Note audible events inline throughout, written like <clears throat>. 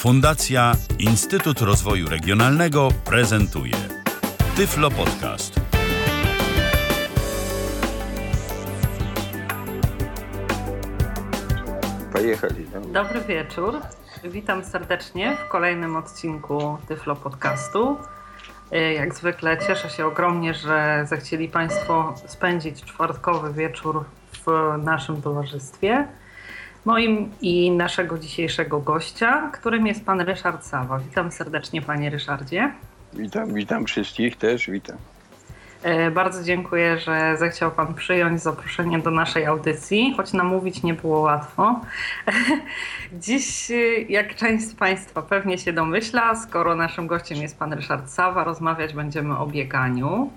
Fundacja Instytut Rozwoju Regionalnego prezentuje Tyflo Podcast. Pojechali. No. Dobry wieczór. Witam serdecznie w kolejnym odcinku Tyflo Podcastu. E, Jak zwykle cieszę się ogromnie, że zechcieli Państwo spędzić czwartkowy wieczór w naszym towarzystwie. Moim i naszego dzisiejszego gościa, którym jest pan Ryszard Sawa. Witam serdecznie panie Ryszardzie. Witam, witam wszystkich też, witam. E, Bardzo dziękuję, że zechciał Pan przyjąć zaproszenie do naszej audycji, choć namówić nie było łatwo. <laughs> Dziś, e, jak część z Państwa pewnie się domyśla, skoro naszym gościem jest Pan Ryszard Sawa, rozmawiać będziemy o bieganiu.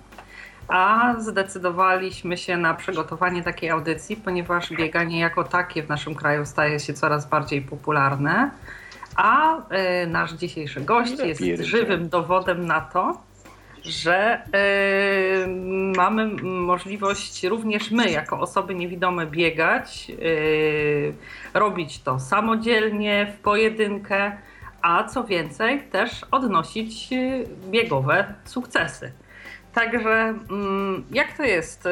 A zdecydowaliśmy się na przygotowanie takiej audycji, ponieważ bieganie jako takie w naszym kraju staje się coraz bardziej popularne. A e, nasz dzisiejszy gość jest żywym dowodem na to, że y, mamy możliwość również my, jako osoby niewidome, biegać, y, robić to samodzielnie, w pojedynkę, a co więcej, też odnosić y, biegowe sukcesy. Także mm, jak to jest y,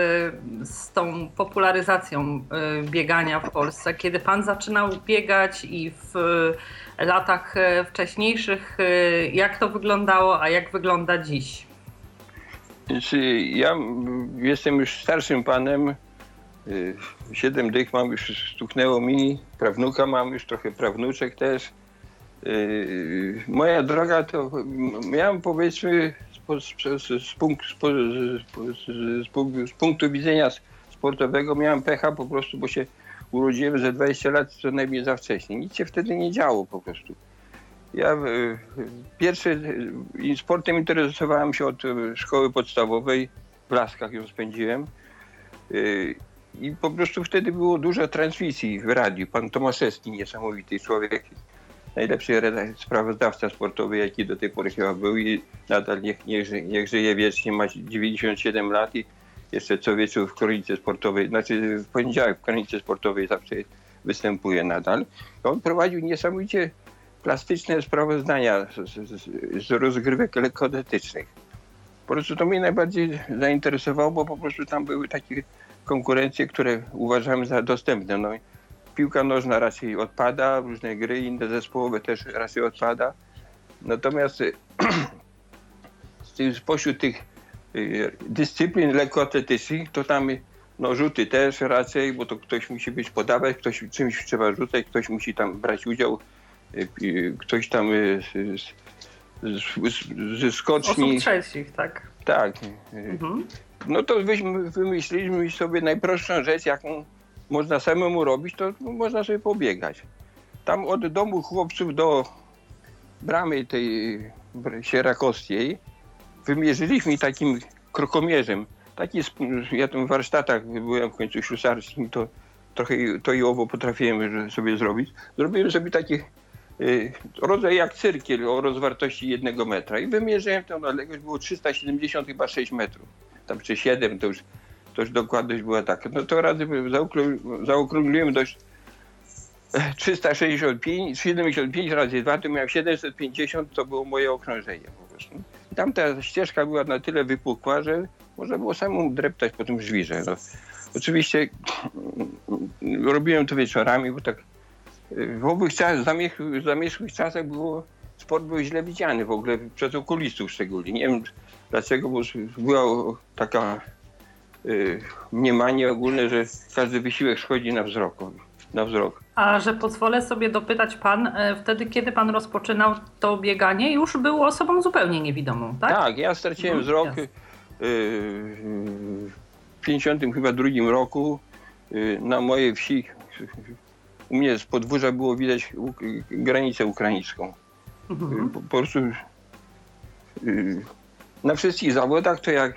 z tą popularyzacją y, biegania w Polsce? Kiedy pan zaczynał biegać i w y, latach wcześniejszych, jak to wyglądało, a jak wygląda dziś? Znaczy, ja jestem już starszym panem. Siedem dych mam już, stuknęło mi. Prawnuka mam już, trochę prawnuczek też. Moja droga to miałem powiedzmy z, punktu- widzenia sportowego miałem pecha po prostu, bo się urodziłem ze 20 lat co najmniej za wcześnie. Nic się wtedy nie działo po prostu. Ja y, pierwszy y, sportem interesowałem się od y, szkoły podstawowej. W Laskach ją spędziłem. I po prostu wtedy było dużo transmisji w radiu. Pan Tomaszewski, niesamowity człowiek, najlepszy sprawozdawca sportowy, jaki do tej pory chyba był i nadal niech, niech, niech żyje wiecznie, ma 97 lat i jeszcze co wieczór w kronice sportowej, znaczy w poniedziałek w kronice sportowej zawsze występuje nadal. On prowadził niesamowicie plastyczne sprawozdania z, z- z rozgrywek lekkoatletycznych. Po prostu to mnie najbardziej zainteresowało, bo po prostu tam były takie konkurencje, które uważam za dostępne. No, piłka nożna raczej odpada, różne gry inne zespołowe też raczej odpada. Natomiast <clears throat> spośród tych y, dyscyplin lekkoatletycznych, to tam no, rzuty też raczej, bo to ktoś musi być podawać, ktoś czymś trzeba rzucać, ktoś musi tam brać udział, y, y, ktoś tam ze skoczni. Osób trzecich, tak. Tak. Mhm. no to wymyśliliśmy sobie najprostszą rzecz, jaką można samemu robić, to można sobie pobiegać. Tam od domu chłopców do bramy tej sierakowskiej wymierzyliśmy takim krokomierzem. Taki, ja tam w warsztatach byłem w końcu ślusarskim, to trochę to i owo potrafiłem sobie zrobić. Zrobiłem sobie taki y, rodzaj jak cyrkiel o rozwartości jednego metra i wymierzyłem tę odległość, było 370 chyba 6 metrów. Tam czy 7 to już, już dokładność była taka. No to razy zaokrą- zaokrągliłem dość e, 365, 75 razy 2 to miałem 750, to było moje okrążenie po prostu. I Tamta ścieżka była na tyle wypukła, że można było samemu dreptać po tym żwirze. No. Oczywiście robiłem to wieczorami, bo tak y, w owych czasach, zamierzchłych czasach było, sport był źle widziany w ogóle przez okulistów szczególnie. Nie wiem dlaczego, bo była taka mniemanie ogólne, że każdy wysiłek schodzi na wzrok. Na wzrok. A że pozwolę sobie dopytać pan, e, wtedy kiedy pan rozpoczynał to bieganie, już był osobą zupełnie niewidomą, tak? Tak, ja straciłem Mhm, wzrok jasne. y, w 50 chyba drugim roku y, na mojej wsi. U mnie z podwórza było widać granicę ukraińską. Mhm. Po, po prostu y, na wszystkich zawodach to jak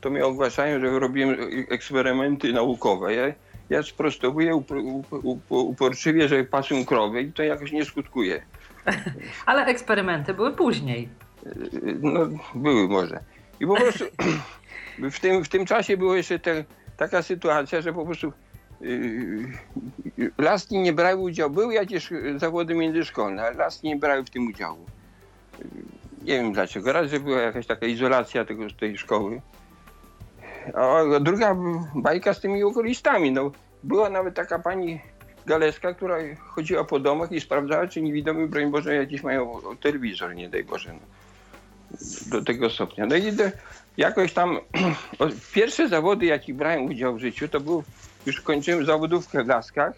to mnie ogłaszają, że robiłem eksperymenty naukowe. Ja, ja sprostowuję up, up, up, uporczywie, że pasują krowy i to jakoś nie skutkuje. <laughs> Ale eksperymenty były później. No, były może. I po prostu <clears throat> w tym, w tym czasie była jeszcze te, taka sytuacja, że po prostu yy, laski nie brały udziału. Były jakieś zawody międzyszkolne, ale laski nie brały w tym udziału. Yy, Nie wiem dlaczego. Raz, że była jakaś taka izolacja tego, tej szkoły. A druga bajka z tymi okulistami. No, była nawet taka pani Galeska, która chodziła po domach i sprawdzała, czy niewidomi, broń Boże, jakiś mają telewizor, nie daj Boże. No. Do tego stopnia. No i jakoś tam <clears throat> pierwsze zawody, jakich brałem udział w życiu, to był, już kończyłem zawodówkę w Laskach.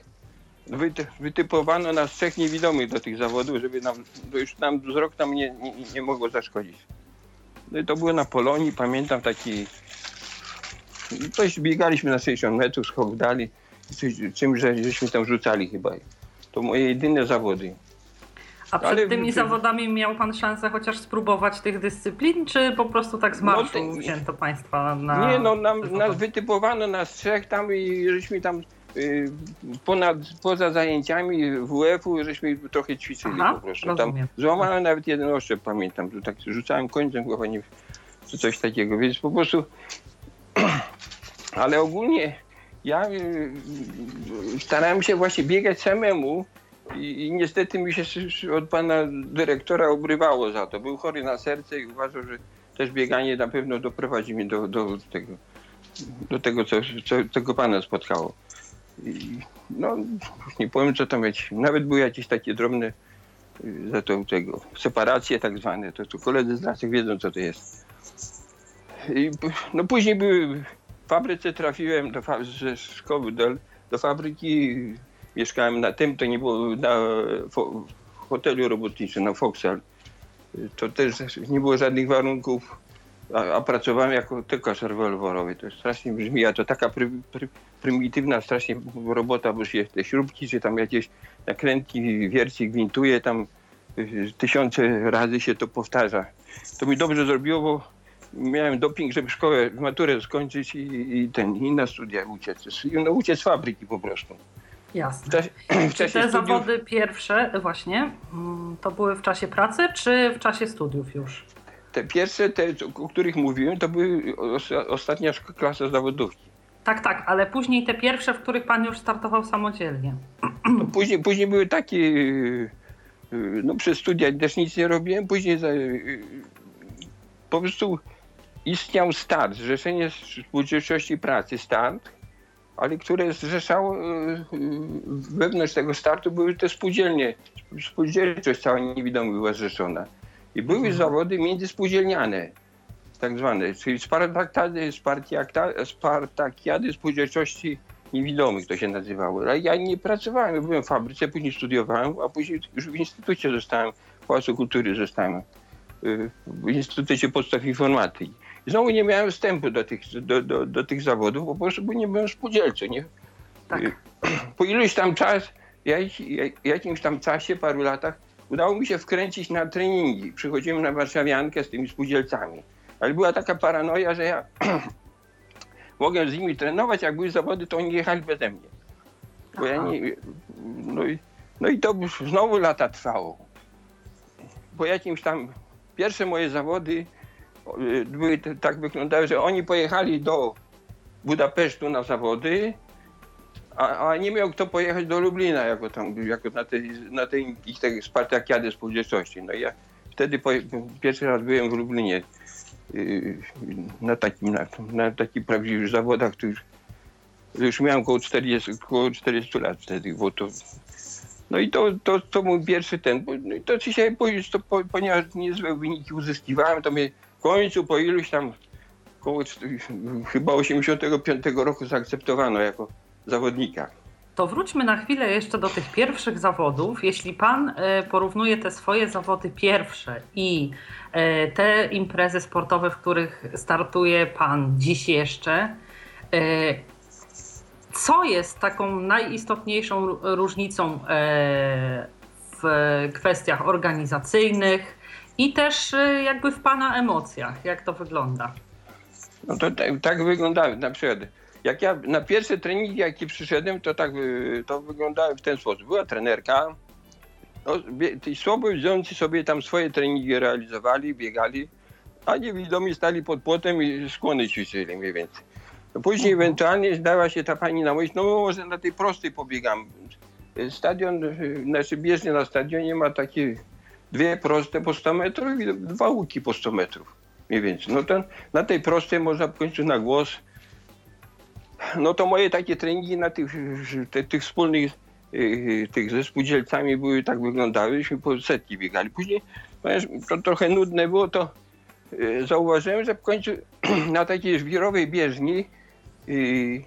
Wyty, wytypowano nas trzech niewidomych do tych zawodów, żeby nam, już nam wzrok nam nie, nie, nie mogło zaszkodzić. No i to było na Polonii, pamiętam taki, coś biegaliśmy na 60 metrów, skok dali, coś, czymś, że, żeśmy tam rzucali chyba. To moje jedyne zawody. A przed Ale- tymi zawodami miał pan szansę chociaż spróbować tych dyscyplin, czy po prostu tak z marszu No to- wzięto państwa na... Nie, no nam, nas wytypowano nas trzech tam i żeśmy tam y, ponad, poza zajęciami WF-u, żeśmy trochę ćwiczyli Aha, po prostu. rozumiem. Tam złamałem nawet jeden oszczep, pamiętam, że tak rzucałem końcem chyba nie czy coś takiego, więc po prostu <clears throat> ale ogólnie ja y, y, starałem się właśnie biegać samemu i, i niestety mi się od pana dyrektora obrywało za to. Był chory na serce i uważał, że też bieganie na pewno doprowadzi mnie do, do tego, do tego co, co, czego pana spotkało. I, no, nie powiem, co tam mieć. Nawet były jakieś takie drobne y, za to tego, separacje tak zwane. To, to koledzy z lasek wiedzą, co to jest. No później były, w fabryce trafiłem do, ze szkoły do, do fabryki. Mieszkałem na tym, to nie było na fo, hotelu robotniczym, na Foxal. To też nie było żadnych warunków, a, a pracowałem jako tykarz rewolwerowy. To strasznie brzmi, a to taka pry, pry, prymitywna strasznie robota, bo się te śrubki, czy tam jakieś nakrętki, wierci, gwintuje, tam y, tysiące razy się to powtarza. To mi dobrze zrobiło, bo miałem doping, żeby szkołę, maturę skończyć i, i ten, i na studia uciec. No uciec z fabryki po prostu. W Jasne. czasie, <clears throat> w Czy czasie te studiów, zawody pierwsze właśnie, mm, to były w czasie pracy, czy w czasie studiów już? te pierwsze, te, o których mówiłem, to były os, ostatnia klasa zawodówki. Tak, tak, ale później te pierwsze, w których pan już startował samodzielnie. No, później, później były takie, yy, yy, no przez studia też nic nie robiłem, później za, yy, po prostu istniał start, Zrzeszenie Spółdzielczości Pracy, start, ale które zrzeszało, yy, yy, wewnątrz tego startu były te spółdzielnie, spółdzielczość cała niewidoma była zrzeszona. I były Mhm. zawody międzyspółdzielniane, tak zwane, czyli Spartakiady, Spartakiady Spółdzielczości Niewidomych to się nazywało. Ale ja nie pracowałem, byłem w fabryce, później studiowałem, a później już w instytucie zostałem, w Pałacu Kultury zostałem, y, w Instytucie Podstaw Informatyki. Znowu nie miałem wstępu do tych, do, do, do tych zawodów, po prostu bo nie byłem spółdzielcą. Nie? Tak. <clears throat> Po iluś tam czas, jak- jak- jakimś tam czasie, paru latach, udało mi się wkręcić na treningi. Przychodziłem na warszawiankę z tymi spółdzielcami. Ale była taka paranoja, że ja <clears throat> mogłem z nimi trenować, jak były zawody, to oni jechali beze mnie. Bo ja nie, no, i, no i to już znowu lata trwało. Po jakimś tam, pierwsze moje zawody były te- tak wyglądały, że oni pojechali do Budapesztu na zawody, a, a nie miał kto pojechać do Lublina jako tam, jako na tej, na tej ich tej Spartakiady spółdzielczości. No ja wtedy poje, pierwszy raz byłem w Lublinie yy, na takim, na, na takich prawdziwych zawodach, to już, miałem około 40, około 40 lat wtedy, bo to no i to, to, to mój pierwszy ten, bo- no i to dzisiaj, ponieważ, to, po- ponieważ niezłe wyniki uzyskiwałem, to mnie w końcu po iluś tam, czty- chyba 85 roku zaakceptowano jako zawodnika. To wróćmy na chwilę jeszcze do tych pierwszych zawodów. Jeśli pan e, porównuje te swoje zawody pierwsze i e, te imprezy sportowe, w których startuje pan dziś jeszcze, e, co jest taką najistotniejszą ró- różnicą w kwestiach organizacyjnych i też e, jakby w pana emocjach? Jak to wygląda? No to tak, tak wyglądały na przykład. Jak ja na pierwsze treningi, jakie przyszedłem, to tak y, to wyglądały w ten sposób. Była trenerka, no, ci słabowidzący sobie tam swoje treningi realizowali, biegali, a niewidomi stali pod płotem i skłony ćwiczyli mniej więcej. No Później Mhm. ewentualnie zdała się ta pani na myśl, no może na tej prostej pobiegam. Stadion, y, znaczy bieżnia na stadionie ma takie dwie proste po 100 metrów i dwa łuki po 100 metrów. Mniej więcej. No to na tej prostej można końcu na głos. No to moje takie treningi na tych, te, tych wspólnych y, tych ze spółdzielcami były tak wyglądały, żeśmy po setki biegali. Później ponieważ to trochę nudne było, to y, zauważyłem, że w końcu <clears throat> na takiej żwirowej bieżni y,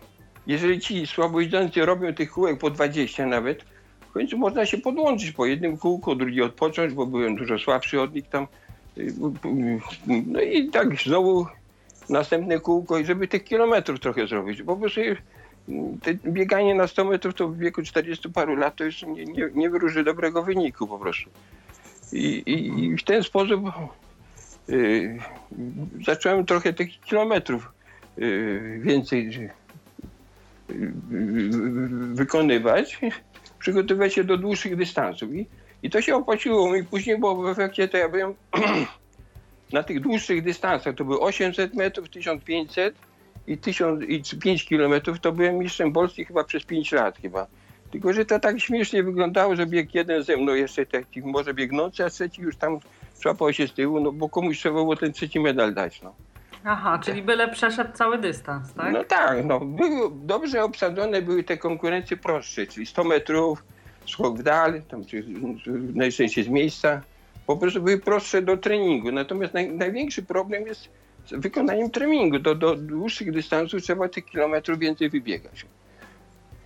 jeżeli ci słabowidzący robią tych kółek po 20 nawet, w końcu można się podłączyć po jednym kółku, drugi odpocząć, bo byłem dużo słabszy od nich tam. Y, No i tak znowu następne kółko i żeby tych kilometrów trochę zrobić. Po prostu y, bieganie na 100 metrów to w wieku 40 paru lat to już nie, nie, nie dobrego wyniku po prostu. I, i, i w ten sposób y, zacząłem trochę tych kilometrów y, więcej y, y, wykonywać, przygotowywać się do dłuższych dystansów. I, I to się opłaciło mi później, bo w efekcie to ja byłem <clears throat> na tych dłuższych dystansach, to były 800 metrów, 1500 i 1000 i 5 kilometrów, to byłem mistrzem Polski chyba przez 5 lat chyba. Tylko, że to tak śmiesznie wyglądało, że biegł jeden ze mną jeszcze taki może biegnący, a trzeci już tam człapał się z tyłu, no bo komuś trzeba było ten trzeci medal dać, no. Aha, czyli byle przeszedł cały dystans, tak? No tak, no. Były, dobrze obsadzone były te konkurencje prostsze, czyli 100 metrów, skok w dal, tam, czy, najczęściej z miejsca. Po prostu były prostsze do treningu. Natomiast naj, największy problem jest z wykonaniem treningu. Do, do dłuższych dystansów trzeba tych kilometrów więcej wybiegać.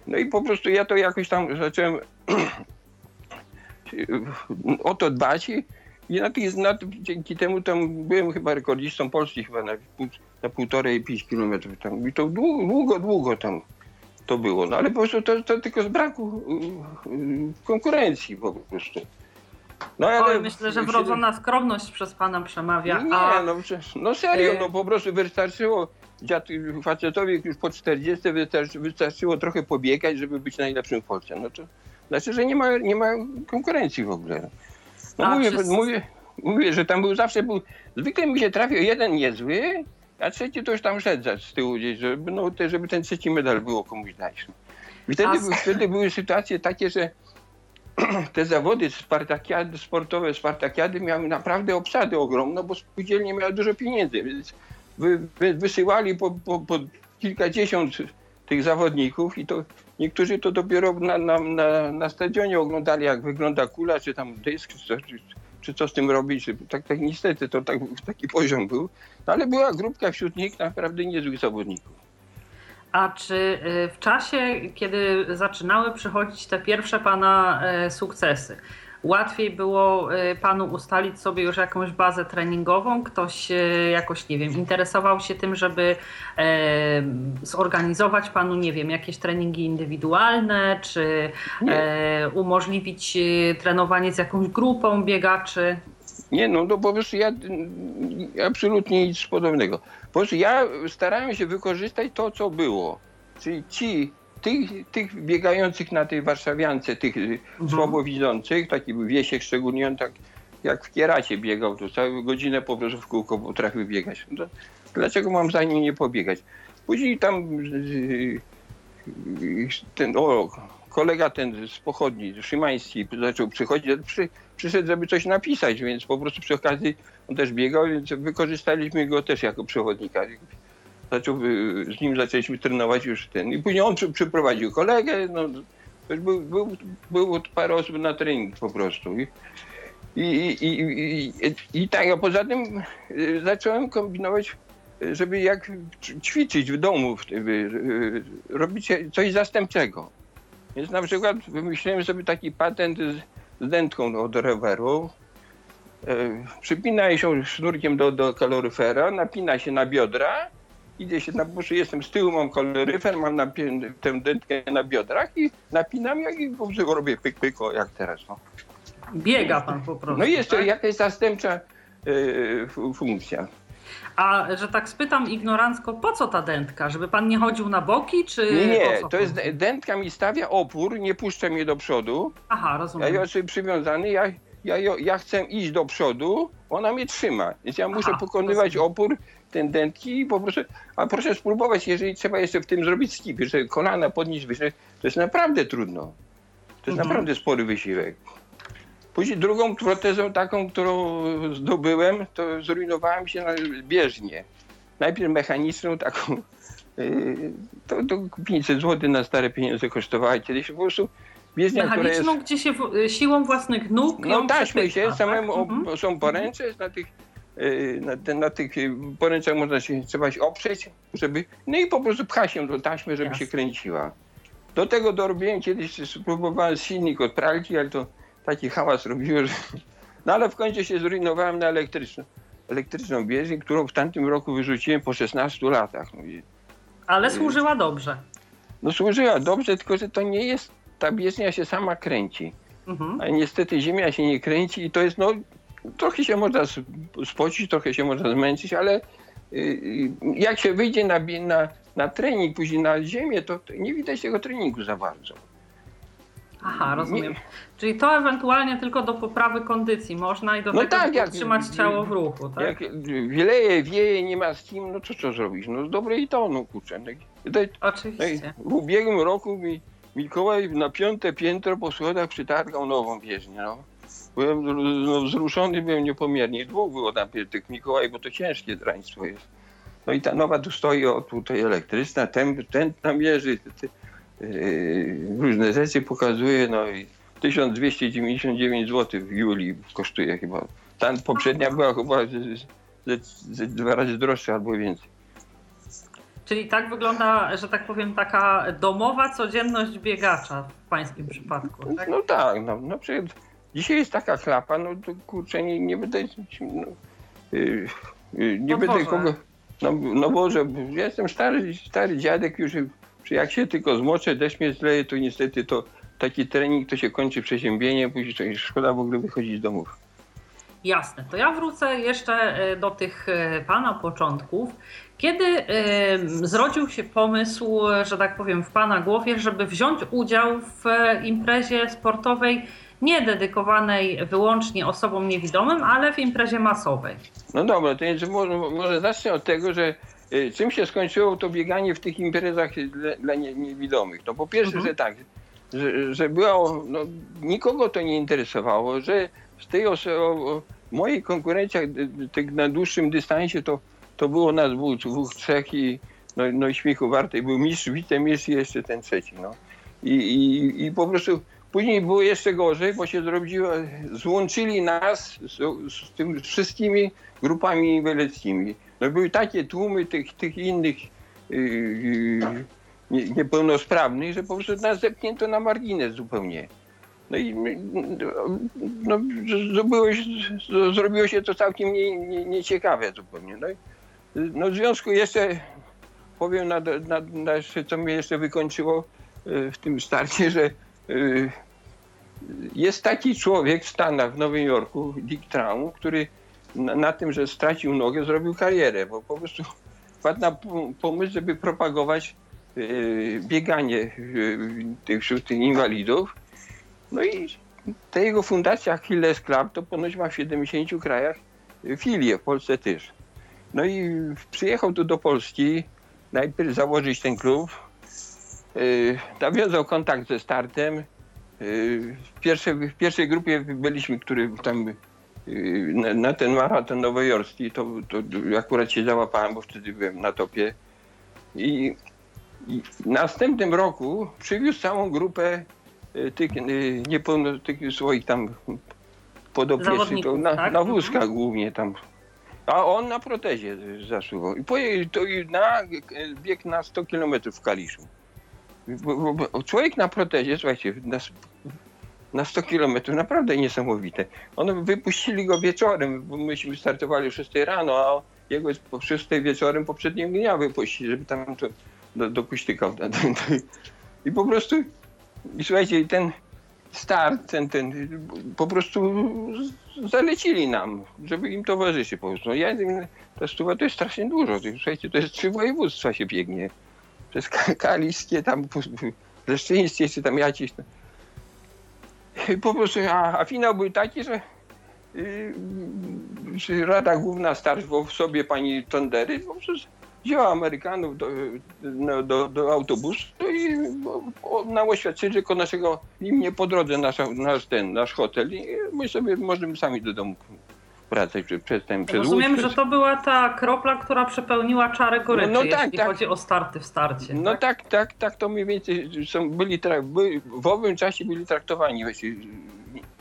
No i po prostu ja to jakoś tam zacząłem <clears throat> o to dbać i, na, na, dzięki temu tam byłem chyba rekordzistą Polski chyba na, na półtorej, pięć kilometrów tam. I to długo, długo, tam to było. No ale po prostu to, to tylko z braku y, y, konkurencji po prostu. No Oj, myślę, że wrodzona skromność przez pana przemawia. nie, a... no, no serio, Y- no po prostu wystarczyło dziad, facetowi już po 40 wystarczy, wystarczyło trochę pobiegać, żeby być najlepszym w Polsce. No to znaczy, że nie ma, nie ma konkurencji w ogóle. No A mówię, wszyscy- mówię, mówię, że tam był zawsze był, zwykle mi się trafił jeden niezły, a trzeci to już tam szedł z tyłu gdzieś, żeby, no, te, żeby ten trzeci medal było komuś dać. I wtedy, wtedy były sytuacje takie, że <clears throat> te zawody spartakiady, sportowe Spartakiady miały naprawdę obsady ogromne, bo spółdzielnie miały dużo pieniędzy, więc wy, wy, wysyłali po, po, po kilkadziesiąt tych zawodników i to niektórzy to dopiero na, na, na, na stadionie oglądali, jak wygląda kula, czy tam dysk, czy, czy, co z tym robić. Tak, tak niestety to tak, <laughs> taki poziom był. No, ale była grupka wśród nich naprawdę niezłych zawodników. A czy y, w czasie, kiedy zaczynały przychodzić te pierwsze pana e, sukcesy, łatwiej było y, panu ustalić sobie już jakąś bazę treningową? Ktoś y, jakoś, nie wiem, interesował się tym, żeby e, zorganizować panu, nie wiem, jakieś treningi indywidualne, czy e, umożliwić y, trenowanie z jakąś grupą biegaczy? Nie, no po prostu ja absolutnie nic podobnego. Po prostu ja starałem się wykorzystać to, co było. Czyli ci, tych, tych biegających na tej warszawiance, tych mhm. słabowidzących, taki był Wiesiek szczególnie, on tak jak w Kieracie biegał, to całą godzinę po prostu w kółko potrafił biegać. No to dlaczego mam za nim nie pobiegać? Później tam ten, o, kolega ten z pochodni, Szymański, zaczął przychodzić, przy, przyszedł, żeby coś napisać, więc po prostu przy okazji on też biegał, więc wykorzystaliśmy go też jako przewodnika. Zaczął, y, z nim zaczęliśmy trenować już ten. I później on przy, przyprowadził kolegę, no, był, był, było parę osób na trening po prostu. I, i, i, i, i, tak, a poza tym y, zacząłem kombinować, y, żeby jak ćwiczyć w domu, y, y, robić coś zastępczego. Więc na przykład wymyśliłem sobie taki patent z, dętką od roweru. E, przypina się sznurkiem do, do kaloryfera, napina się na biodra, idzie się na buszy, jestem z tyłu, mam kaloryfer, mam napię- tę dętkę na biodrach i napinam ją i po prostu robię pyk, pyk, o, jak teraz. No, Biega pan po prostu. no i jest to tak? jakaś zastępcza e, fu- funkcja. A że tak spytam ignorancko, po co ta dętka? Żeby pan nie chodził na boki, czy Nie, po co to jest dętka mi stawia opór, nie puszcza mnie do przodu. Aha, Ja rozumiem. jestem przywiązany, ja, ja, ja chcę iść do przodu, ona mnie trzyma. Więc ja muszę Aha, pokonywać rozumiem. opór ten dętki i po prostu, a proszę spróbować, jeżeli trzeba jeszcze w tym zrobić skipy, że kolana podnieść wyżej, to jest naprawdę trudno. To jest Mhm. naprawdę spory wysiłek. Później drugą protezą taką, którą zdobyłem, to zrujnowałem się na bieżnię. Najpierw mechaniczną taką, yy, to, to 500 zł na stare pieniądze kosztowała kiedyś. Po prostu bieżnia, która jest... Mechaniczną, gdzie się w, siłą własnych nóg No taśmy się, tak? samemu Mhm. są poręcze, na tych, na, te- na tych yy, poręczach można się, trzeba się oprzeć, żeby, no i po prostu pcha się do taśmy, żeby Jasne. się kręciła. Do tego dorobiłem kiedyś, spróbowałem silnik od pralki, ale to taki hałas robiło, że... No ale w końcu się zrujnowałem na elektryczną, elektryczną bieżnię, którą w tamtym roku wyrzuciłem po 16 latach. Ale służyła dobrze. no służyła dobrze, tylko że to nie jest, ta bieżnia się sama kręci. Mhm. A niestety ziemia się nie kręci i to jest, no, trochę się można spocić, trochę się można zmęczyć, ale y, y, jak się wyjdzie na, na, na trening, później na ziemię, to, nie widać tego treningu za bardzo. Aha, rozumiem. Nie- Czyli to ewentualnie tylko do poprawy kondycji można i do No tego, tak, jak- utrzymać ciało w ruchu, tak? Jak wieleje, wieje, nie ma z kim, no to co zrobić? No z dobrej tonu, kurczę. No, no, Oczywiście. w ubiegłym roku mi Mikołaj na piąte piętro po schodach przytargał nową wieżnię, no. Byłem no, wzruszony, byłem niepomiernie. Dwóch było najpierw tych Mikołaj, bo to ciężkie draństwo jest. No i ta nowa tu stoi, o tutaj elektryczna, ten, ten tam te, te, yy, różne rzeczy pokazuje, no i 1299 zł w Julii kosztuje chyba. Ta poprzednia była chyba z, z, z, dwa razy droższa albo więcej. Czyli tak wygląda, że tak powiem, taka domowa codzienność biegacza w pańskim przypadku, tak? No tak, no, na przykład dzisiaj jest taka klapa, no to kurczę, nie, nie będę, no, yy, yy, nie Podwoże. będę kogo, no, no Boże, ja jestem stary, stary dziadek już, jak się tylko zmoczę, deszcz mnie zleje, to niestety to taki trening to się kończy przeziębieniem, później to szkoda w ogóle wychodzić z domów. Jasne. To ja wrócę jeszcze e, do tych e, pana początków. Kiedy e, zrodził się pomysł, że tak powiem, w pana głowie, żeby wziąć udział w imprezie sportowej nie dedykowanej wyłącznie osobom niewidomym, ale w imprezie masowej? No dobra, to więc może, może zacznę od tego, że y, czym się skończyło to bieganie w tych imprezach dla, dla nie, niewidomych. No po pierwsze, Mhm. że tak, że, że było, no, nikogo to nie interesowało, że z tej osoby, konkurencji y, tych na dłuższym dystansie to, to było nas było dwóch, trzech i no, no i śmiechu wartej był mistrz, wicemistrz i jeszcze ten trzeci. No. I, i, I po prostu później było jeszcze gorzej, bo się zrobiło, złączyli nas z, z tymi wszystkimi grupami inwalidzkimi. No były takie tłumy tych, tych innych yy, yy, nie, niepełnosprawnych, że po prostu nas zepchnięto na margines zupełnie. No i no, z- zrobiło, się, zrobiło się to całkiem nie, nie, nieciekawe zupełnie. No, no w związku jeszcze powiem na, na, na co mnie jeszcze wykończyło yy, w tym starcie, że jest taki człowiek w Stanach, w Nowym Jorku, Dick Traum, który na, na tym, że stracił nogę, zrobił karierę, bo po prostu <laughs> wpadł na pomysł, żeby propagować e, bieganie e, tych, wśród inwalidów. No i ta jego fundacja Achilles Club to ponoć ma w 70 krajach filię, w Polsce też. No i przyjechał tu do Polski, najpierw założyć ten klub, nawiązał kontakt ze startem, e, w pierwszej, w pierwszej grupie byliśmy, który tam yy, na, na ten maraton nowojorski, to, to akurat się załapałem, bo wtedy byłem na topie. I, i w następnym roku przywiózł całą grupę tych, niepełno, tych swoich tam podopiecznych, to na, tak? na Mhm. wózkach głównie tam. A on na protezie zasuwał. I poje, to i na bieg na 100 km w Kaliszu. Bo, bo, człowiek na protezie, słuchajcie, na, na 100 kilometrów, naprawdę niesamowite. One wypuścili go wieczorem, bo myśmy startowali o 6 rano, a jego jest po 6 wieczorem poprzedniego dnia wypuścili, żeby tam to do, do kuśtykał. <laughs> I po prostu, i słuchajcie, ten start, ten, ten, po prostu zalecili nam, żeby im towarzyszy po prostu. No ja, ta stuwa to jest strasznie dużo. Słuchajcie, to jest trzy województwa się biegnie. Przez Ka- Kaliskie, tam Leszczyńskie, czy tam. I Po prostu, a, a finał był taki, że yy, Rada Główna Starsz w sobie pani Tondery po prostu wzięła Amerykanów do, no, do, do autobusu i że koło naszego im nie po drodze nasza, nasz ten, nasz hotel i my sobie możemy sami do domu wracać przez, przez ten przez Rozumiem, Łódź, że to była ta kropla, która przepełniła czarę goryczy, No, no tak, jeśli tak. chodzi o starty w starcie. No tak, tak, tak, to mniej więcej są, byli, byli, w owym czasie byli traktowani właśnie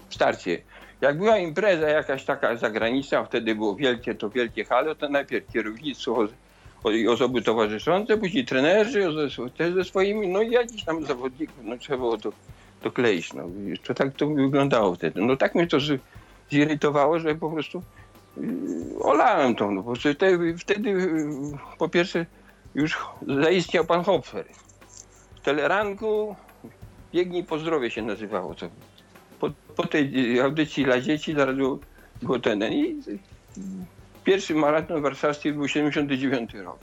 w starcie. Jak była impreza jakaś taka zagraniczna, wtedy było wielkie, to wielkie halo, to najpierw kierownictwo i osoby towarzyszące, później trenerzy ze, też ze swoimi, no i jakiś tam zawodników, no trzeba było to, to kleić. No. To tak to wyglądało wtedy. No tak mnie to zirytowało, że po prostu yy, olałem to. No, bo wtedy, wtedy yy, po pierwsze już zaistniał pan Hopfer. W teleranku Biegnij po zdrowie się nazywało to. Po, po tej audycji dla dzieci zaraz było ten. I pierwszy maraton warszawski był 79 rok.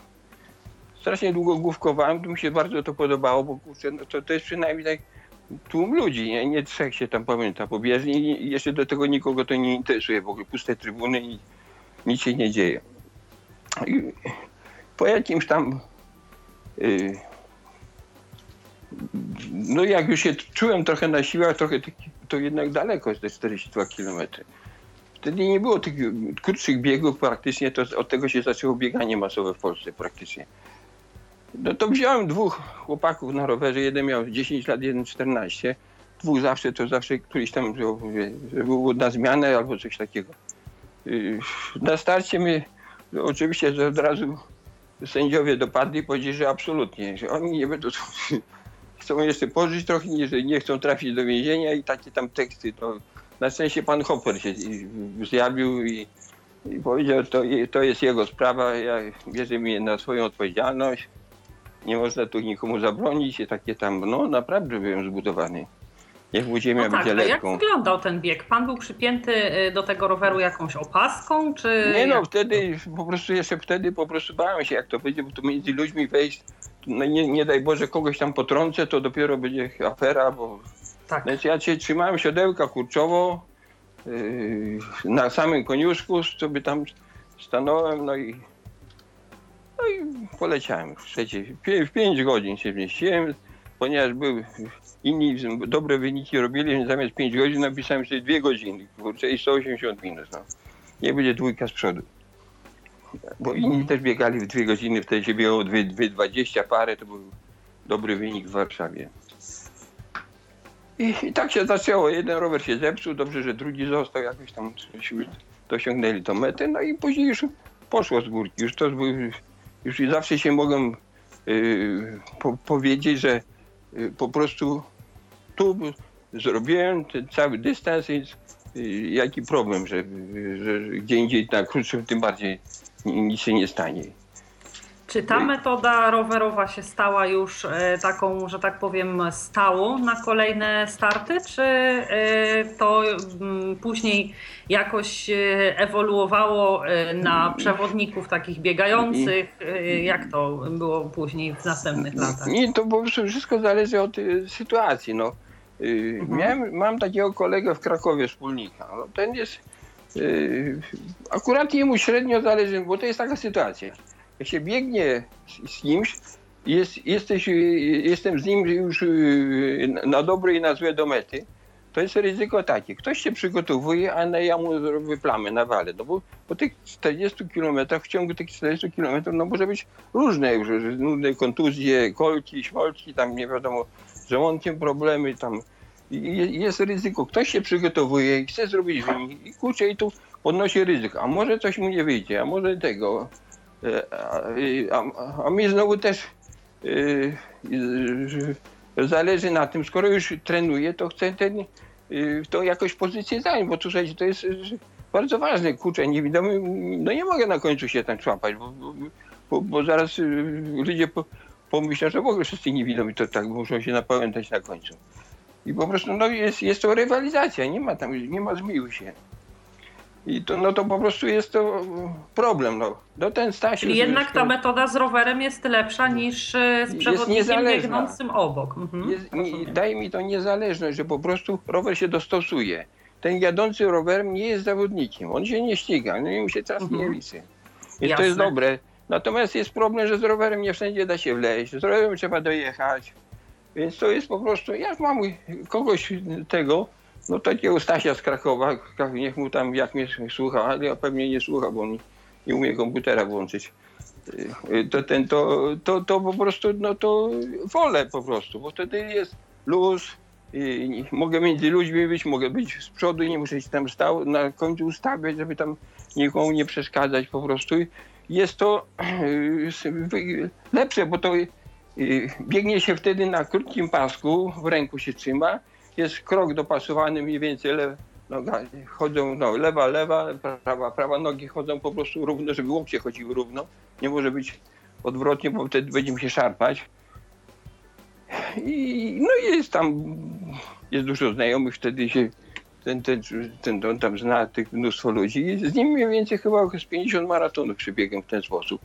Strasznie długo główkowałem, to mi się bardzo to podobało, bo kurczę, no to, to jest przynajmniej tak tłum ludzi, nie, nie trzech się tam pamięta po bieżni i jeszcze do tego nikogo to nie interesuje, w ogóle puste trybuny i nic się nie dzieje. I po jakimś tam y, no jak już się czułem trochę na siłach, trochę taki- to jednak daleko jest te 42 km. Wtedy nie było tych krótszych biegów praktycznie, to od tego się zaczęło bieganie masowe w Polsce praktycznie. No to wziąłem dwóch chłopaków na rowerze, jeden miał 10 lat, jeden 14. Dwóch zawsze, to zawsze któryś tam, było na zmianę albo coś takiego. Yy, Na starcie mnie, no oczywiście, że od razu sędziowie dopadli i powiedzieli, że absolutnie, że oni nie będą <laughs> chcą jeszcze pożyć trochę, że nie chcą trafić do więzienia i takie tam teksty. To na szczęście pan Hopper się zjawił i, i powiedział, to, to jest jego sprawa, ja bierze mnie na swoją odpowiedzialność. Nie można tu nikomu zabronić i takie tam, no naprawdę byłem zbudowany. Niech mu ziemia No tak, będzie a jak lekką. wyglądał ten bieg? Pan był przypięty y, do tego roweru jakąś opaską, czy... Nie no, jak? wtedy po prostu jeszcze wtedy po prostu bałem się, jak to będzie, bo tu między ludźmi wejść, no nie, nie daj Boże kogoś tam potrącę, to dopiero będzie afera, bo Tak. Znaczy ja cię trzymałem siodełka kurczowo yy, na samym koniuszku, sobie tam stanąłem, no i no i poleciałem w trzecie. W 5 godzin się zmieściłem, ponieważ były inni dobre wyniki robili, więc zamiast 5 godzin napisałem sobie 2 godziny, kurczę, i 180 minut. No. Nie będzie dwójka z przodu. Bo inni też biegali w 2 godziny, wtedy się biegało 2,20 parę, to był dobry wynik w Warszawie. I, I tak się zaczęło. Jeden rower się zepsuł, dobrze, że drugi został, jakoś tam dosiągnęli tą metę, no i później już poszło z górki. Już to był, już i zawsze się mogłem yy, po, powiedzieć, że yy, po prostu tu zrobiłem ten cały dystans, więc yy, jaki problem, że, że gdzie indziej <laughs> na krótszym tym bardziej ni- nic się nie stanie. Czy ta metoda rowerowa się stała już e, taką, że tak powiem, stałą na kolejne starty, czy e, to mm, później jakoś e, ewoluowało na przewodników takich biegających? Jak to było później w następnych latach? Nie, to po prostu wszystko zależy od sytuacji. No. Mhm. miałem, mam takiego kolegę w Krakowie, wspólnika. No, ten jest. Akurat jemu średnio zależy, bo to jest taka sytuacja. Jak się biegnie z, z kimś, jest, jesteś, jestem z nim już y, na dobre i na złe do mety, to jest ryzyko takie. Ktoś się przygotowuje, a ja mu zrobię plamę na wale. No bo po tych 40 kilometrach, w ciągu tych 40 kilometrów, no może być różne już, nudne kontuzje, kolki, śmolki, tam nie wiadomo, z żołądkiem problemy, tam jest ryzyko. Ktoś się przygotowuje i chce zrobić wynik i kurczę i tu podnosi ryzyko. A może coś mu nie wyjdzie, a może tego. E, A, a, a mi znowu też e, zależy na tym, skoro już trenuję, to chcę ten, to jakoś pozycję zająć, bo słuchajcie, to jest bardzo ważne, kurczę, niewidomy, no nie mogę na końcu się tam człapać, bo, bo, bo, zaraz ludzie po, pomyślą, że w ogóle wszyscy niewidomi to tak muszą się napamiętać na końcu. I po prostu no, jest, jest to rywalizacja, nie ma tam, nie ma zmiłuj się. I to, no to po prostu jest to problem. No, no ten Stasiu... Czyli jednak ta metoda z rowerem jest lepsza niż e, z przewodnikiem biegnącym obok. Mhm, jest, nie, daje mi to niezależność, że po prostu rower się dostosuje. ten jadący rowerem nie jest zawodnikiem. On się nie ściga, no i mu się czas Mhm. Więc Jasne. to jest dobre. Natomiast jest problem, że z rowerem nie wszędzie da się wleźć. Z rowerem trzeba dojechać. Więc to jest po prostu, jak mam kogoś tego, no takiego Stasia z Krakowa, niech mu tam, jak mnie słucha, ale ja pewnie nie słucha, bo on nie, umie komputera włączyć. Y, To, ten, to, to, to po prostu, no to wolę po prostu, bo wtedy jest luz, i mogę między ludźmi być, mogę być z przodu i nie muszę się tam stał, na końcu ustawiać, żeby tam nikomu nie przeszkadzać po prostu. Jest to y, lepsze, bo to y, biegnie się wtedy na krótkim pasku, w ręku się trzyma, jest krok dopasowany mniej więcej, le, noga, chodzą no, lewa, lewa, prawa, prawa, nogi chodzą po prostu równo, żeby łokcie chodziły równo. Nie może być odwrotnie, bo wtedy będziemy się szarpać. I no jest tam, jest dużo znajomych, wtedy się ten, ten, ten on tam zna tych mnóstwo ludzi. Z nim mniej więcej chyba z 50 maratonów przebiegłem w ten sposób.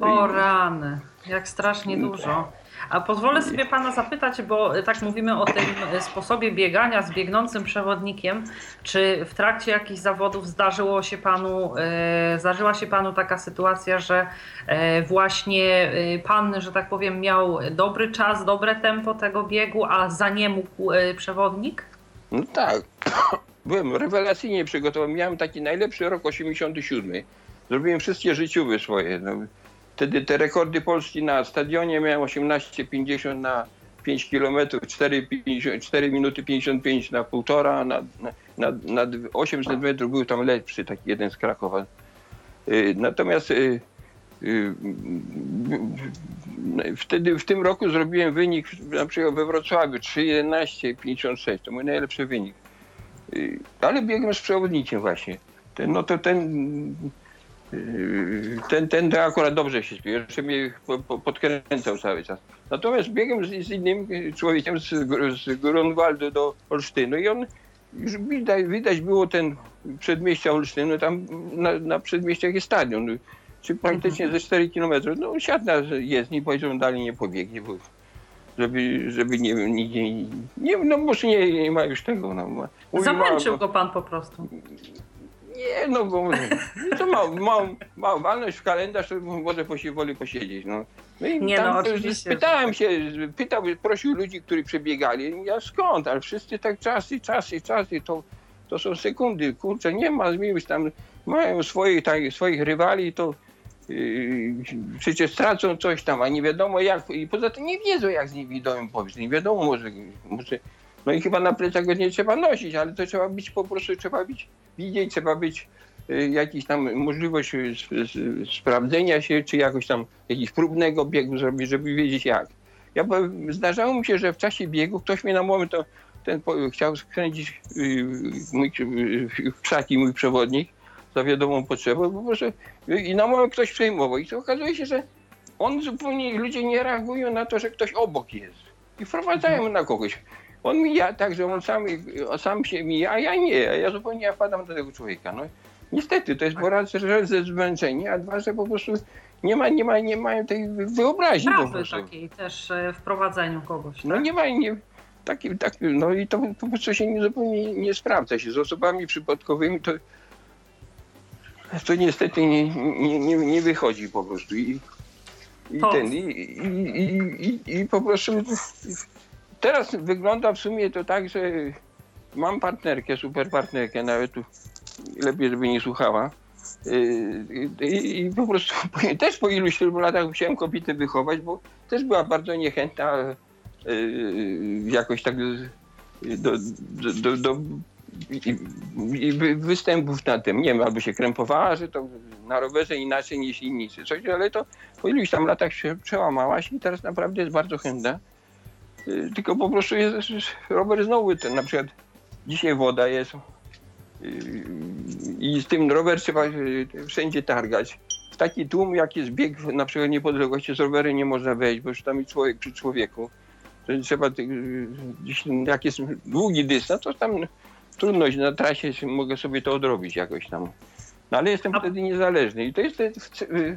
O rany, jak strasznie dużo. A pozwolę sobie pana zapytać, bo tak mówimy o tym sposobie biegania z biegnącym przewodnikiem. Czy w trakcie jakichś zawodów zdarzyło się panu, e, zdarzyła się panu taka sytuacja, że e, właśnie e, pan, że tak powiem, miał dobry czas, dobre tempo tego biegu, a za nie mógł przewodnik? No tak. <coughs> Byłem rewelacyjnie przygotowany. Miałem taki najlepszy rok 87. Zrobiłem wszystkie życiowe swoje. No, wtedy te rekordy Polski na stadionie miałem 18,50 na 5 km, 4, 4 minuty 55 na półtora, na, na, na, na 800 metrów był tam lepszy, taki jeden z Krakowa. Y, Natomiast y, y, wtedy w tym roku zrobiłem wynik na przykład we Wrocławiu 3,11,56. To mój najlepszy wynik. Ale biegłem z przewodnikiem właśnie. No to ten, ten, ten to akurat dobrze się spił. Jeszcze mnie po- po- podkręcał cały czas. Natomiast biegłem z, z innym człowiekiem z, z Grunwaldu do Olsztynu i on już widać, widać było ten przedmieścia Olsztynu, tam na, na przedmieściach jest stadion. Czy praktycznie ze 4 km. No siadł na jezdni, powiedział, że dalej nie pobiegnie, bo żeby, żeby nie, nie, nie, nie no może nie, nie ma już tego. No. Mówi, Zamęczył ma- go pan po prostu. Nie, no bo to ma, ma, ma walność w kalendarz, to może posi, woli posiedzieć. No. No i Nie, tam no. Pytałem się, pytał, prosił ludzi, którzy przebiegali. Ja skąd? Ale wszyscy tak czasy, czasy, czasy, to, to są sekundy. Kurczę, nie ma zmiłuj tam, mają swoich, tak, swoich rywali, to yy, przecież stracą coś tam, a nie wiadomo jak. I poza tym nie wiedzą, jak z niewidomym powiedz. Nie wiadomo, może, może. No i chyba na plecach go nie trzeba nosić, ale to trzeba być po prostu, trzeba być, widzieć, trzeba być y, jakiś tam możliwość y, s- sprawdzenia się, czy jakoś tam jakiś próbnego biegu zrobić, żeby wiedzieć jak. Ja powiem, zdarzało mi się, że w czasie biegu ktoś mnie na moment to ten po, chciał skręcić y, mój, y, krzaki mój przewodnik za wiadomą potrzebą, po prostu y, i na moment ktoś przejmował. I to okazuje się, że on zupełnie, ludzie nie reagują na to, że ktoś obok jest. I wprowadzają na kogoś. On mija tak, że on sam, sam się mija, a ja nie. A ja zupełnie ja wpadam do tego człowieka. No, niestety, to jest po raz, że ze zmęczenie, a dwa, że po prostu nie, ma, nie, ma, nie mają tej wyobraźni po Prawy prostu. takiej też e, w prowadzeniu kogoś. No tak? nie ma, nie, taki, tak, no i to po prostu się nie, zupełnie nie sprawdza się. Z osobami przypadkowymi to, to niestety nie, nie, nie, nie wychodzi po prostu. I, i To- ten, i, i, i, i, i po prostu teraz wygląda w sumie to tak, że mam partnerkę, super partnerkę, nawet tu lepiej, żeby nie słuchała. Yy, I, I po prostu <laughs> też po iluś latach musiałem kobietę wychować, bo też była bardzo niechętna yy, jakoś tak do, do, do, do i, i wy- występów na tym. Nie wiem, albo się krępowała, że to na rowerze inaczej niż inni, coś, ale to po iluś tam latach się przełamałaś i teraz naprawdę jest bardzo chętna. Yy, Tylko po prostu jest rower znowu ten, na przykład dzisiaj woda jest yy, i z tym rower trzeba wszędzie targać. W taki tłum, jak jest bieg na przykład niepodległości, z rowerem nie można wejść, bo już tam jest człowiek przy człowieku. Trzeba, jak jest długi dystans, to tam trudność na trasie mogę sobie to odrobić jakoś tam. No ale jestem wtedy niezależny i to jest w, w,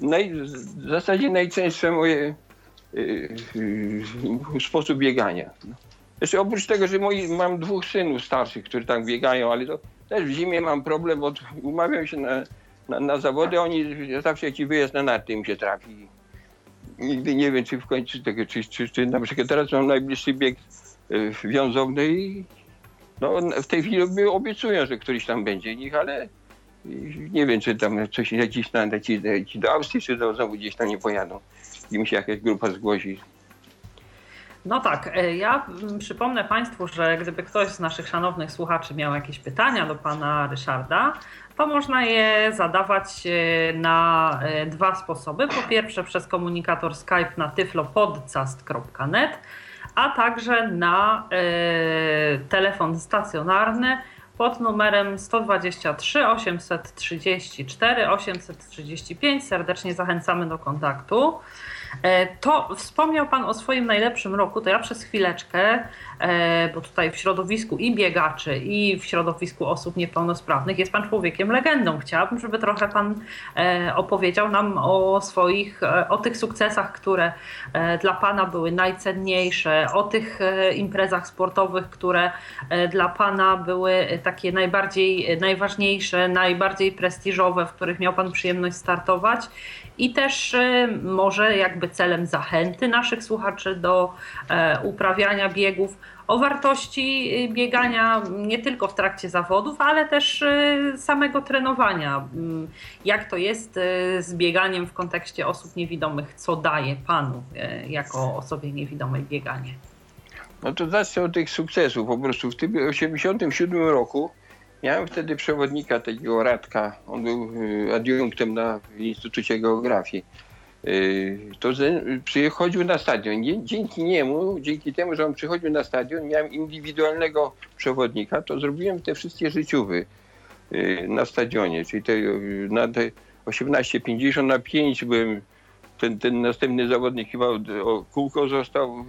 naj, w zasadzie najczęstsze moje sposób biegania. Jeszcze oprócz tego, że moi, mam dwóch synów starszych, którzy tam biegają, ale to też w zimie mam problem, bo umawiam się na, na, na zawody, oni zawsze jakiś wyjazd na narty im się trafi. Nigdy nie wiem, czy w końcu tego, czy, czy, czy na przykład teraz mam najbliższy bieg y, wiązowny i no, w tej chwili obiecują, że któryś tam będzie nich, ale y, nie wiem, czy tam coś leci, leci do Austrii, czy do, znowu gdzieś tam nie pojadą. I mi się jakaś grupa zgłosi. No tak, e, ja mm, przypomnę Państwu, że gdyby ktoś z naszych szanownych słuchaczy miał jakieś pytania do pana Ryszarda, to można je zadawać e, na e, dwa sposoby. Po pierwsze przez komunikator Skype na tyflopodcast.net, a także na telefon stacjonarny pod numerem 123 834 835. Serdecznie zachęcamy do kontaktu. E, to wspomniał Pan o swoim najlepszym roku, to ja przez chwileczkę, e, bo tutaj w środowisku i biegaczy, i w środowisku osób niepełnosprawnych jest Pan człowiekiem legendą. Chciałabym, żeby trochę Pan e, opowiedział nam o swoich, o tych sukcesach, które dla Pana były najcenniejsze, o tych imprezach sportowych, które dla Pana były takie najbardziej, najważniejsze, najbardziej prestiżowe, w których miał Pan przyjemność startować i też może jak jakby celem zachęty naszych słuchaczy do e, uprawiania biegów, o wartości y, biegania nie tylko w trakcie zawodów, ale też y, samego trenowania. Mm, jak to jest y, z bieganiem w kontekście osób niewidomych? Co daje Panu jako osobie niewidomej bieganie? No to zacznę od tych sukcesów. Po prostu w tym 87 roku miałem wtedy przewodnika takiego Radka. On był adiunktem na Instytucie Geografii. Y, to przychodził na stadion. Dzięki niemu, dzięki temu, że on przychodził na stadion, miałem indywidualnego przewodnika, to zrobiłem te wszystkie życiówy y, na stadionie, czyli te, y, na te 18,50 na 5 byłem, ten, ten następny zawodnik chyba o kółko został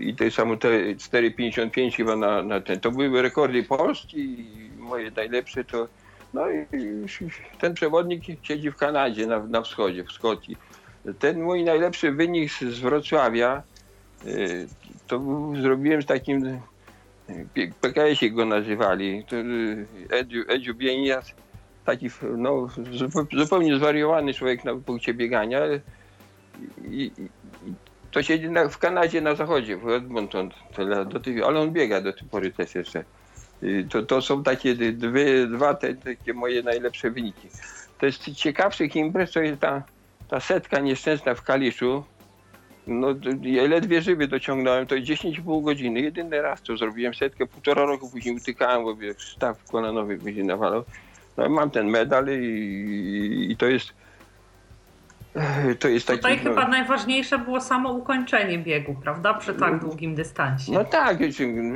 i to samo te 4,55 chyba na, na ten. To były rekordy Polski moje najlepsze to no i ten przewodnik siedzi w Kanadzie, na, na wschodzie, w Szkocji. Ten mój najlepszy wynik z Wrocławia y, to zrobiłem z takim, y, PKS-ie go nazywali, y, Edziu, Edziu taki no, zupełnie zwariowany człowiek na punkcie biegania. I, i, to siedzi na, w Kanadzie na zachodzie, w Edmonton, ale on biega do tej pory też jeszcze. To, to są takie dwie, dwa te, takie moje najlepsze wyniki. To jest ciekawszych imprez, to jest ta, ta setka nieszczęsna w Kaliszu. No, ja ledwie żywy dociągnąłem, to 10,5 godziny. Jedyny raz to zrobiłem setkę, półtora roku później utykałem, bo staw kolanowy później nawalał. No, mam ten medal i, i, i to jest to jest taki, Tutaj no, chyba najważniejsze było samo ukończenie biegu, prawda? Przy tak długim dystansie. No tak,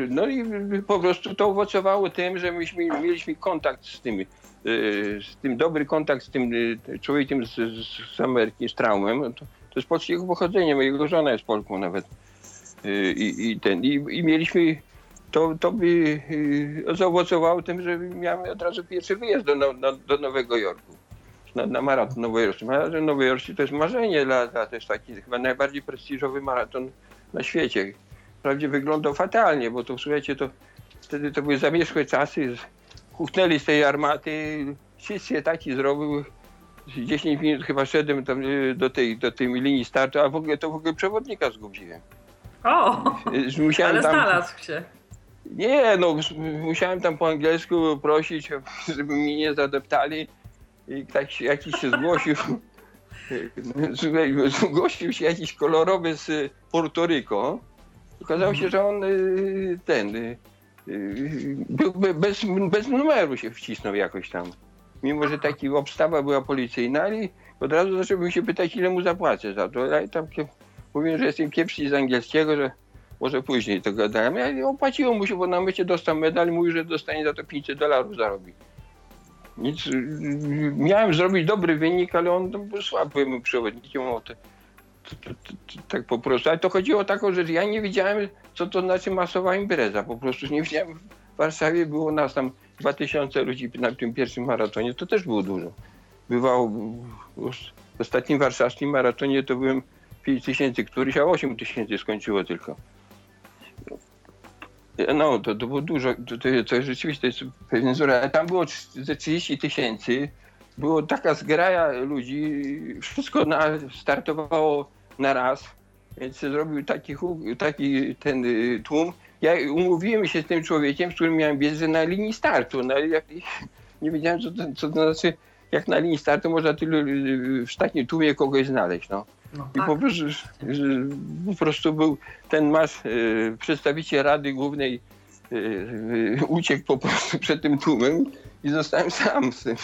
no i po prostu to owocowało tym, że myśmy mieliśmy kontakt z tym, y, z tym dobry kontakt z tym y, człowiekiem z, z Ameryki, z Traumem. To, to jest polskiego pochodzenia, mojego żona jest Polką nawet. Y, I, i ten, i, i mieliśmy to, to by zaowocowało tym, że miałem od razu pierwszy wyjazd do, do Nowego Jorku na, na maraton nowojorski. Maraton nowojorski to jest marzenie dla, dla też taki chyba najbardziej prestiżowy maraton na świecie. Wprawdzie wyglądał fatalnie, bo to słuchajcie, to wtedy to były zamierzchłe czasy, kuchnęli z tej armaty, wszyscy taki zrobił, 10 minut chyba szedłem tam y, do tej, do tej linii startu, a w ogóle to w ogóle przewodnika zgubiłem. O, Musiałem ale tam, znalazł się. Nie, no musiałem tam po angielsku prosić, żeby mnie nie zadeptali. I tak jakiś się zgłosił, <laughs> zgłosił się jakiś kolorowy z Porto Okazało się, że on y, ten, y, y, bez, bez numeru się wcisnął jakoś tam. Mimo, że taki obstawa była policyjna, ale od razu zacząłbym się pytać, ile mu zapłacę za to. Ja tam mówiłem, że jestem kiepski z angielskiego, że może później to gadałem. Ja opłaciło mu się, bo na mycie dostał medal i mówił, że dostanie za to 500 dolarów zarobi. Nic, miałem zrobić dobry wynik, ale on był słabym przewodnikiem. To, to, tak po prostu. Ale to chodziło o taką rzecz. Ja nie wiedziałem, co to znaczy masowa impreza. Po prostu nie wiedziałem. W Warszawie było nas tam 2000 ludzi na tym pierwszym maratonie. To też było dużo. Bywało w ostatnim warszawskim maratonie to byłem 5000, któryś, a 8 tysięcy skończyło tylko. No, to, to było dużo, to, to, to rzeczywiście jest pewien wzór, ale tam było ze 30 tysięcy, było taka zgraja ludzi, wszystko na, startowało na raz, więc zrobił taki, taki ten y, tłum. Ja umówiłem się z tym człowiekiem, z którym miałem wiedzę na linii startu, no, jak, nie wiedziałem co to, co to znaczy, jak na linii startu można tylu, y, w takim tłumie kogoś znaleźć, no. No, I tak. po prostu, że po prostu był ten nasz e, przedstawiciel Rady Głównej e, e, uciekł po prostu przed tym tłumem i zostałem sam z tym,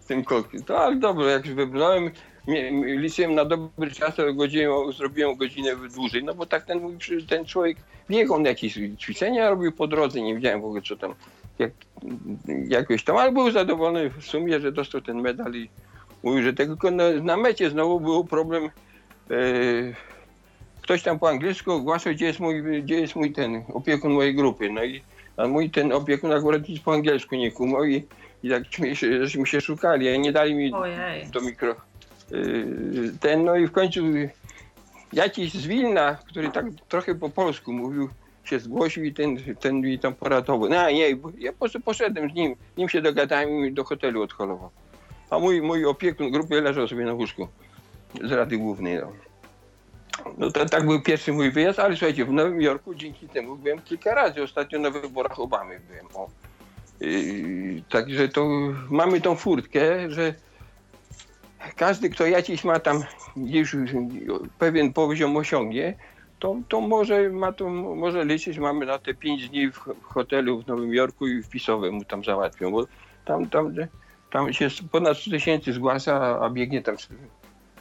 z tym kokiem. To ale dobrze, jak już wybrałem, mie- m- liczyłem na dobry czas, to godzinę, zrobiłem godzinę dłużej, no bo tak ten, mój, ten człowiek biegał na jakieś ćwiczenia, robił po drodze, nie wiedziałem w ogóle co tam, jak, jakoś tam, ale był zadowolony w sumie, że dostał ten medal i mówił, że tylko na, na mecie znowu był problem ktoś tam po angielsku ogłaszał, gdzie jest mój, gdzie jest mój ten opiekun mojej grupy. No i a mój ten opiekun akurat nic po angielsku nie kumał i, i tak mi się, żeśmy się szukali, a nie dali mi Ojej. do mikro. y, Ten, no i w końcu jakiś z Wilna, który tak trochę po polsku mówił, się zgłosił i ten, ten mi tam poratował. No nie, bo ja po prostu poszedłem z nim, nim się dogadałem i do hotelu odholował. A mój, mój opiekun grupy leżał sobie na łóżku z Rady Głównej. No. No to tak był pierwszy mój wyjazd, ale słuchajcie, w Nowym Jorku dzięki temu byłem kilka razy. Ostatnio na wyborach Obamy byłem. O. Yy, także to mamy tą furtkę, że każdy, kto jakiś ma tam gdzieś pewien poziom osiągnie, to, to może ma to może liczyć, mamy na te pięć dni w hotelu w Nowym Jorku i wpisowe mu tam załatwią, bo tam, tam, tam się ponad 100 tysięcy zgłasza, a biegnie tam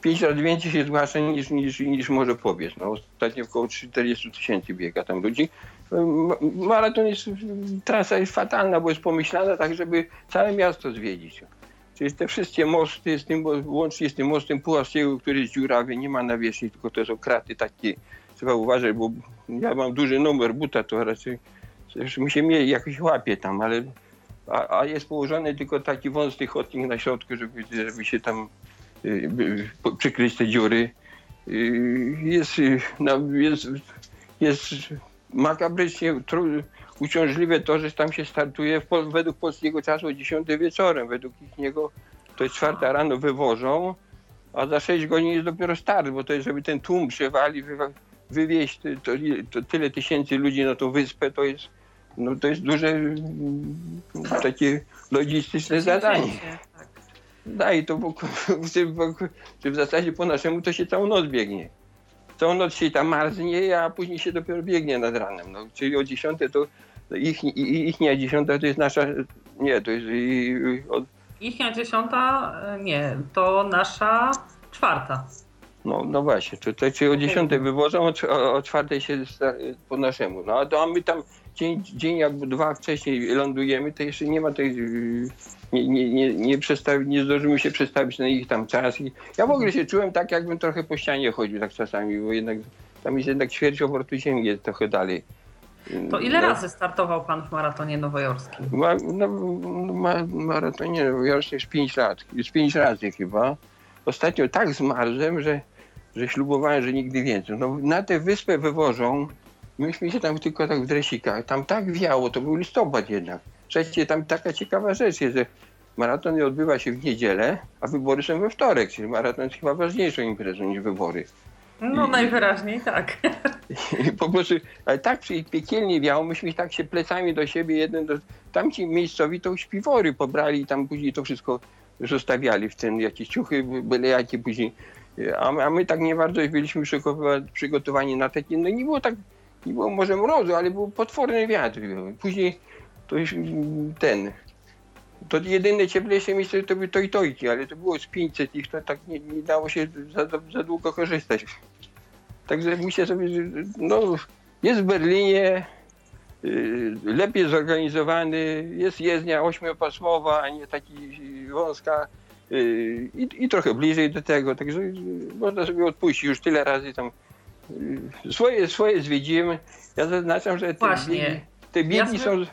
pięć razy więcej się zgłasza niż, niż, niż może pobiec. No, ostatnio około 40 tysięcy biega tam ludzi. Ma- Maraton jest, trasa jest fatalna, bo jest pomyślana tak, żeby całe miasto zwiedzić. Czyli te wszystkie mosty, z tym, łącznie z tym mostem Puławskiego, który jest dziurawy, nie ma nawierzchni, tylko to są kraty takie. Trzeba uważać, bo ja mam duży numer buta, to raczej mi się mnie jakoś łapie tam, ale a, a jest położony tylko taki wąsty chodnik na środku, żeby, żeby się tam przykryć te dziury. Y, Jest, y, no, jest, jest makabrycznie tru- uciążliwe to, że tam się startuje w, według polskiego czasu o 10 wieczorem. Według ich niego to jest czwarta rano wywożą, a za 6 godzin jest dopiero start, bo to jest, żeby ten tłum przewali, wywa- wywieźć to, to tyle tysięcy ludzi na tą wyspę, to jest, no, to jest duże mm, takie logistyczne zadanie. Przedsięwzięcie, tak. Daj to, w <laughs> zasadzie po naszemu to się całą noc biegnie. Całą noc się tam marznie, a później się dopiero biegnie nad ranem. No, czyli o 10 to ich, ich, ich 10 to jest nasza, nie, to jest i, od, Ichnia dziesiąta, e, nie, to nasza czwarta. no, no właśnie, to, to czyli o 10 wywożą, o, o, o 4 się po naszemu. No a to a my tam dzień, dzień albo dwa wcześniej lądujemy, to jeszcze nie ma tej, nie, nie, nie, nie, nie zdążymy się przestawić na ich tam czas. I ja w ogóle się czułem tak, jakbym trochę po ścianie chodził tak czasami, bo jednak tam jest jednak ćwierć obrotu ziemi jest trochę dalej. To ile No. razy startował pan w maratonie nowojorskim? Ma, no, ma, maratonie już już 5 lat, już 5 razy chyba. Ostatnio tak zmarzłem, że, że ślubowałem, że nigdy więcej. No, na tę wyspę wywożą, myśmy się tam tylko tak w dresikach, tam tak wiało, to był listopad jednak. Przecież tam taka ciekawa rzecz jest, że maraton odbywa się w niedzielę, a wybory są we wtorek, czyli maraton jest chyba ważniejszą imprezą niż wybory. No najwyraźniej tak. I <laughs> po prostu, ale tak piekielnie wiało, myśmy tak się plecami do siebie, jeden do... Tamci miejscowi to śpiwory pobrali i tam później to wszystko zostawiali w ten, jakieś ciuchy, byle jakie później. A, my- a my tak nie bardzo byliśmy przygotowa- przygotowani na takie, no nie było tak, nie było może mrozu, ale był potworny wiatr. Później to już mm, ten, to jedyne cieplejsze miejsce to były tojtojki, ale to było z 500 ich, to tak nie, nie dało się za, za, długo korzystać. Także myślę sobie, że no, jest w Berlinie, y, lepiej zorganizowany, jest jezdnia ośmiopasmowa, a nie taki wąska y, i, i trochę bliżej do tego, także y, można sobie odpuścić już tyle razy tam. Swoje, swoje zwiedziłem. Ja zaznaczam, że te Właśnie. biegi, te Jasne. są,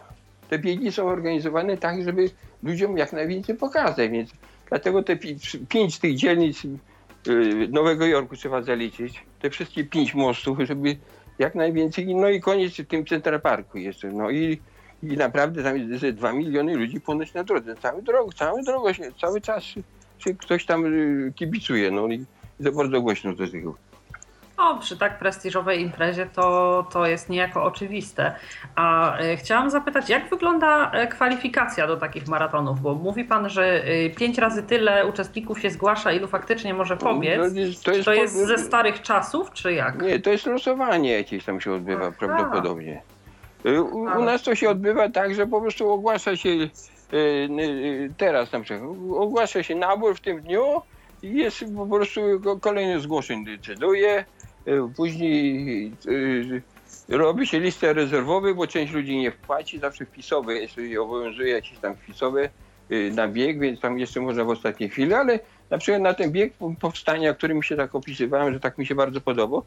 te biegi są organizowane tak, żeby ludziom jak najwięcej pokazać, więc dlatego te pi- pięć tych dzielnic y, Nowego Jorku trzeba zaliczyć, te wszystkie pięć mostów, żeby jak najwięcej. No i koniec w tym Central Parku jeszcze. No i, i naprawdę tam jest ze 2 miliony ludzi ponoć na drodze. Cały cały drogą się, cały czas się, ktoś tam y, kibicuje. No i za bardzo głośno do tego. No, przy tak prestiżowej imprezie to, to jest niejako oczywiste. A e, chciałam zapytać, jak wygląda e, kwalifikacja do takich maratonów? Bo mówi pan, że e, pięć razy tyle uczestników się zgłasza, ilu faktycznie może pobiec. No, jest- to jest to jest ze starych czasów, czy jak? Nie, to jest losowanie jakieś tam się odbywa Aha. prawdopodobnie. U, u nas to się odbywa tak, że po prostu ogłasza się teraz na przykład, ogłasza się nabór w tym dniu i jest po prostu ko- kolejny zgłoszeń decyduje. Y, Później y, robi się listę rezerwowych, bo część ludzi nie wpłaci, zawsze wpisowe y, obowiązuje jakieś tam wpisowe na bieg, więc tam jeszcze można w ostatniej chwili, ale na przykład na ten bieg powstania, którym się tak opisywałem, że tak mi się bardzo podobał.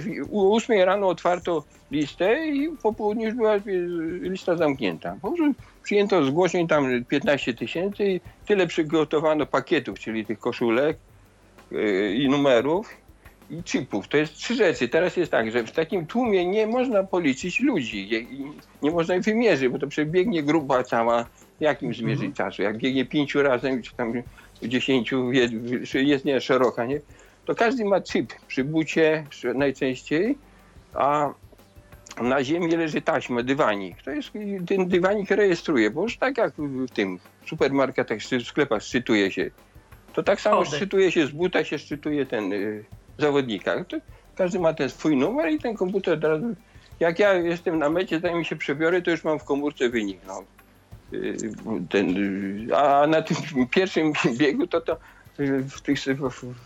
W- u 8 rano otwarto listę i po południu już była y, lista zamknięta. Po prostu przyjęto zgłoszeń tam 15 tysięcy i tyle przygotowano pakietów, czyli tych koszulek i numerów i chipów. To jest trzy rzeczy. Teraz jest tak, że w takim tłumie nie można policzyć ludzi nie, można ich wymierzyć, bo to przebiegnie grupa cała. Jak im zmierzyć czasu? Jak biegnie pięciu razem, czy tam dziesięciu, jest, jest nie szeroka, nie? To każdy ma chip przy bucie najczęściej, a na ziemi leży taśma, dywanik. To jest ten dywanik rejestruje, bo już tak jak w tym supermarketach, w sklepach szczytuje się, to tak samo Schody. szczytuje się z buta, się szczytuje ten y, zawodnika. To każdy ma ten swój numer i ten komputer od razu, jak ja jestem na mecie, zanim się przebiorę, to już mam w komórce wynik. No. Y, Ten, y, a na tym <laughs> pierwszym biegu to, to y, w tych,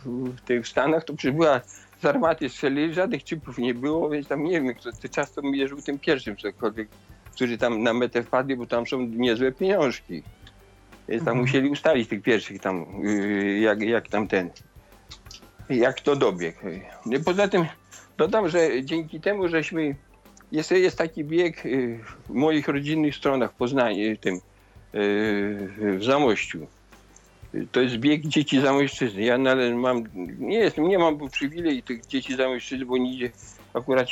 w, tych Stanach to przecież była z armaty strzelili, żadnych chipów nie było, więc tam nie wiem, kto ty czas to mierzył tym pierwszym cokolwiek, którzy tam na metę wpadli, bo tam są niezłe pieniążki. Więc tam Mhm. musieli ustalić tych pierwszych tam, yy, jak, jak tam ten, jak to dobieg. No Poza tym dodam, że dzięki temu, żeśmy, jest, jest taki bieg yy, w moich rodzinnych stronach w Poznaniu, tym, yy, w Zamościu. To jest bieg dzieci zamojszczyzny. Ja mam, nie jestem, nie mam przywilej tych dzieci zamojszczyzny, bo nigdzie akurat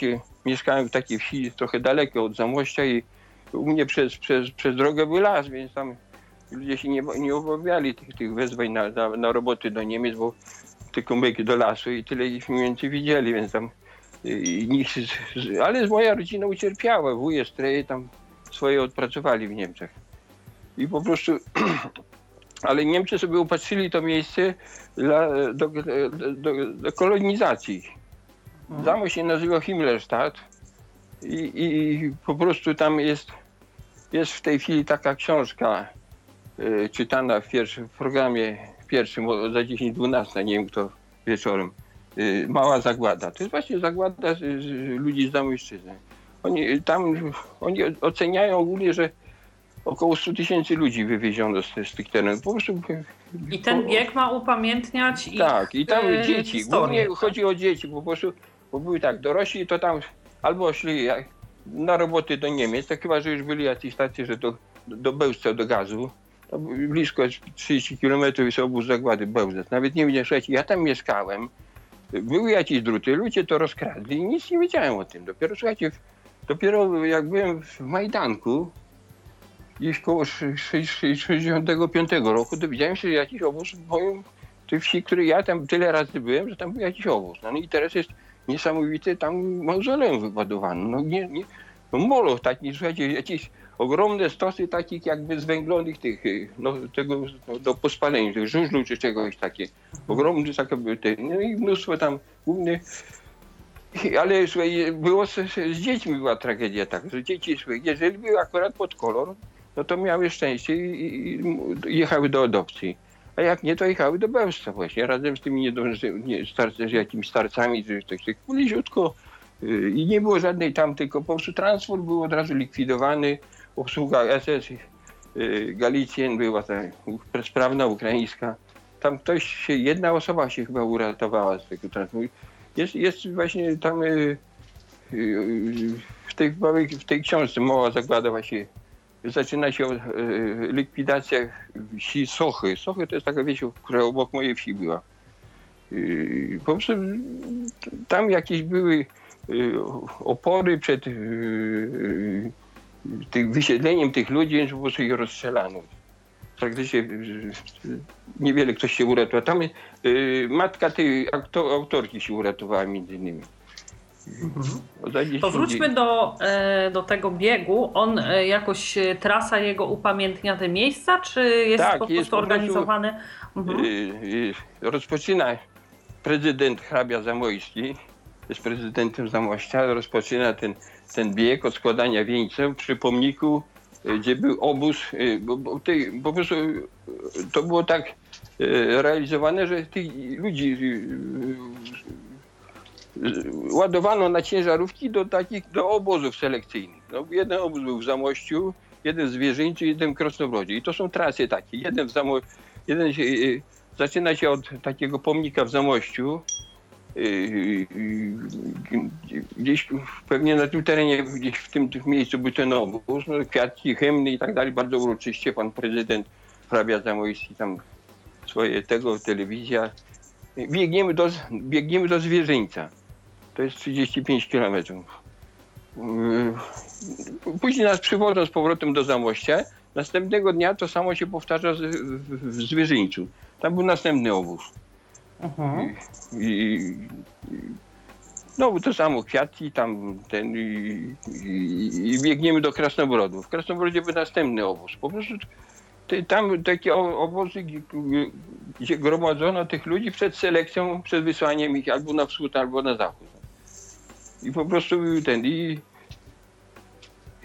mieszkałem w takiej wsi trochę daleko od Zamościa i u mnie przez, przez, przez drogę był las, więc tam ludzie się nie, nie obawiali tych, tych wezwań na, na, na roboty do Niemiec, bo tylko myk do lasu i tyle ich mniej więcej widzieli, więc tam y, nikt, ale moja rodzina ucierpiała, wuje, streje tam swoje odpracowali w Niemczech. I po prostu <clears throat> ale Niemcy sobie upatrzyli to miejsce dla, do, do, do, kolonizacji. Zamek się nazywa Himmlerstadt i, i po prostu tam jest, jest w tej chwili taka książka y, czytana w pierwszym programie pierwszym za 10-12, nie wiem kto wieczorem. Y, Mała zagłada. To jest właśnie zagłada z, z ludzi z Zamojszczyzny. Oni tam oni oceniają ogólnie, że około 100 tysięcy ludzi wywieziono z, z tych terenów. Po prostu I ten bieg ma upamiętniać ich tak, i tam e, dzieci. historię, Głównie chodzi o dzieci, bo po prostu bo były tak, dorośli to tam albo szli na roboty do Niemiec, to chyba, że już byli jacyś tacy, że do, do Bełżca, do gazu. Blisko jest 30 km jest obóz zagłady Bełżec. Nawet nie wiedziałem, ja tam mieszkałem, były jakieś druty, ludzie to rozkradli i nic nie wiedziałem o tym. Dopiero, słuchajcie, dopiero jak byłem w Majdanku, gdzieś koło szy- szy- szy- 65 roku, dowiedziałem się, że jakiś obóz w moim tej wsi, której ja tam tyle razy byłem, że tam był jakiś obóz. No i teraz jest niesamowity, tam mauzoleum wybudowano. No nie, nie, no moloch taki, słuchajcie, jakieś ogromne stosy takich jakby zwęglonych tych, y, no tego no, do pospalenia, tych żużlu czy czegoś takie. Ogromne takie były no i mnóstwo tam głównie ale słuchaj, było z, z dziećmi była tragedia tak, że dzieci, słuchaj, jeżeli były akurat pod kolor, no to miały szczęście i, i, i jechały do adopcji. A jak nie, to jechały do Bełżca właśnie, razem z tymi niedążymi, nie, starcy, z jakimiś starcami, czy tak, tak bliziutko. I nie było żadnej tam, tylko po prostu transport był od razu likwidowany, obsługa SS y, Galicjen była ta sprawna ukraińska. Tam ktoś się, jedna osoba się chyba uratowała z tego. Jest, jest właśnie tam y, y, w, tej, w tej książce Mała Zagłada właśnie zaczyna się od likwidacja wsi Sochy. Sochy to jest taka wieś, która obok mojej wsi była. Po prostu tam jakieś były opory przed tym wysiedleniem tych ludzi, po prostu ich rozstrzelano. Praktycznie niewiele ktoś się uratował. Tam matka tej autorki się uratowała między innymi. Mhm. To wróćmy do, e, do tego biegu. On e, jakoś, e, trasa jego upamiętnia te miejsca, czy jest tak, po prostu jest organizowany? Po prostu, mhm. Rozpoczyna prezydent hrabia Zamojski, jest prezydentem Zamościa, rozpoczyna ten, ten bieg od składania wieńceł przy pomniku, gdzie był obóz, bo, bo tej, po prostu to było tak realizowane, że tych ludzi ładowano na ciężarówki do takich, do obozów selekcyjnych. No, jeden obóz był w Zamościu, jeden w Zwierzyńcu, jeden w Krosnobrodzie. I to są trasy takie. Jeden, w Zamo, jeden się, y, zaczyna się od takiego pomnika w Zamościu, y, y, gdzieś pewnie na tym terenie, gdzieś w tym, tym miejscu był ten obóz, no, kwiatki, hymny i tak dalej, bardzo uroczyście pan prezydent hrabia Zamojski tam swoje tego, telewizja. Biegniemy do, biegniemy do Zwierzyńca to jest 35 kilometrów. Później nas przywożą z powrotem do Zamościa. Następnego dnia to samo się powtarza w Zwierzyńcu. Tam był następny obóz. Mhm. I, i, no to samo kwiatki tam ten i, i, i, biegniemy do Krasnobrodu. W Krasnobrodzie był następny obóz. Po prostu tam takie obozy, gdzie gromadzono tych ludzi przed selekcją, przed wysłaniem ich albo na wschód, albo na zachód. I po prostu ten. I,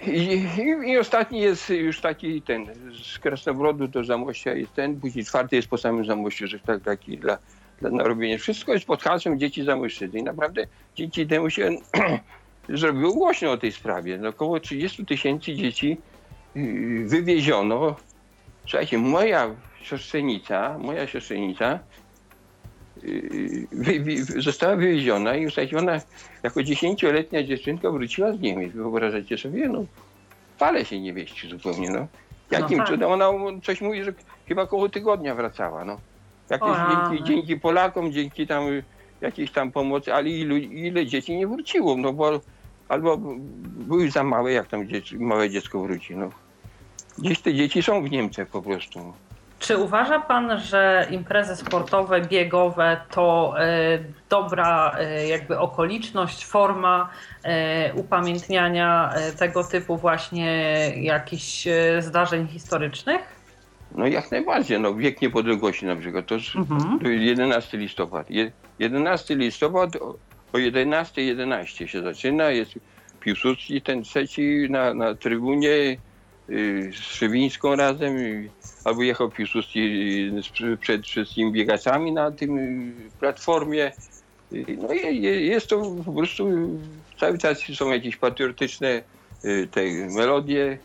i, i, ostatni jest już taki ten z Krasnobrodu do Zamościa jest ten, później czwarty jest po samym Zamościu, że tak, taki dla, dla narobienia. Wszystko jest pod hasłem dzieci Zamojszczyzny i naprawdę dzięki temu się zrobiło głośno o tej sprawie. No, około 30 tysięcy dzieci y, wywieziono. Słuchajcie, moja siostrzenica, moja siostrzenica wy, wy, została wywieziona i ona jako dziesięcioletnia dziewczynka wróciła z Niemiec. Wyobrażacie sobie? No, fale się nie wieści zupełnie. No. Jakim no tak. cudem? Ona coś mówi, że chyba około tygodnia wracała. No. Jakieś dzięki, dzięki Polakom, dzięki tam jakiejś tam pomocy, ale ilu, ile dzieci nie wróciło, no bo albo były za małe, jak tam dzieci, małe dziecko wróci. No. Gdzieś te dzieci są w Niemczech po prostu. Czy uważa Pan, że imprezy sportowe, biegowe to e, dobra e, jakby okoliczność, forma e, upamiętniania tego typu właśnie jakichś zdarzeń historycznych? No jak najbardziej. No, wiek niepodległości na przykład. To jest, mhm. jest 11 listopad. 11 listopad o 11.11 11 się zaczyna. Jest Piłsudski, ten trzeci na, na trybunie Y, z Szywińską razem, albo jechał Piłsudski y, przed wszystkimi biegaczami na tym y, platformie. No i jest to po prostu, cały czas są jakieś patriotyczne te melodie.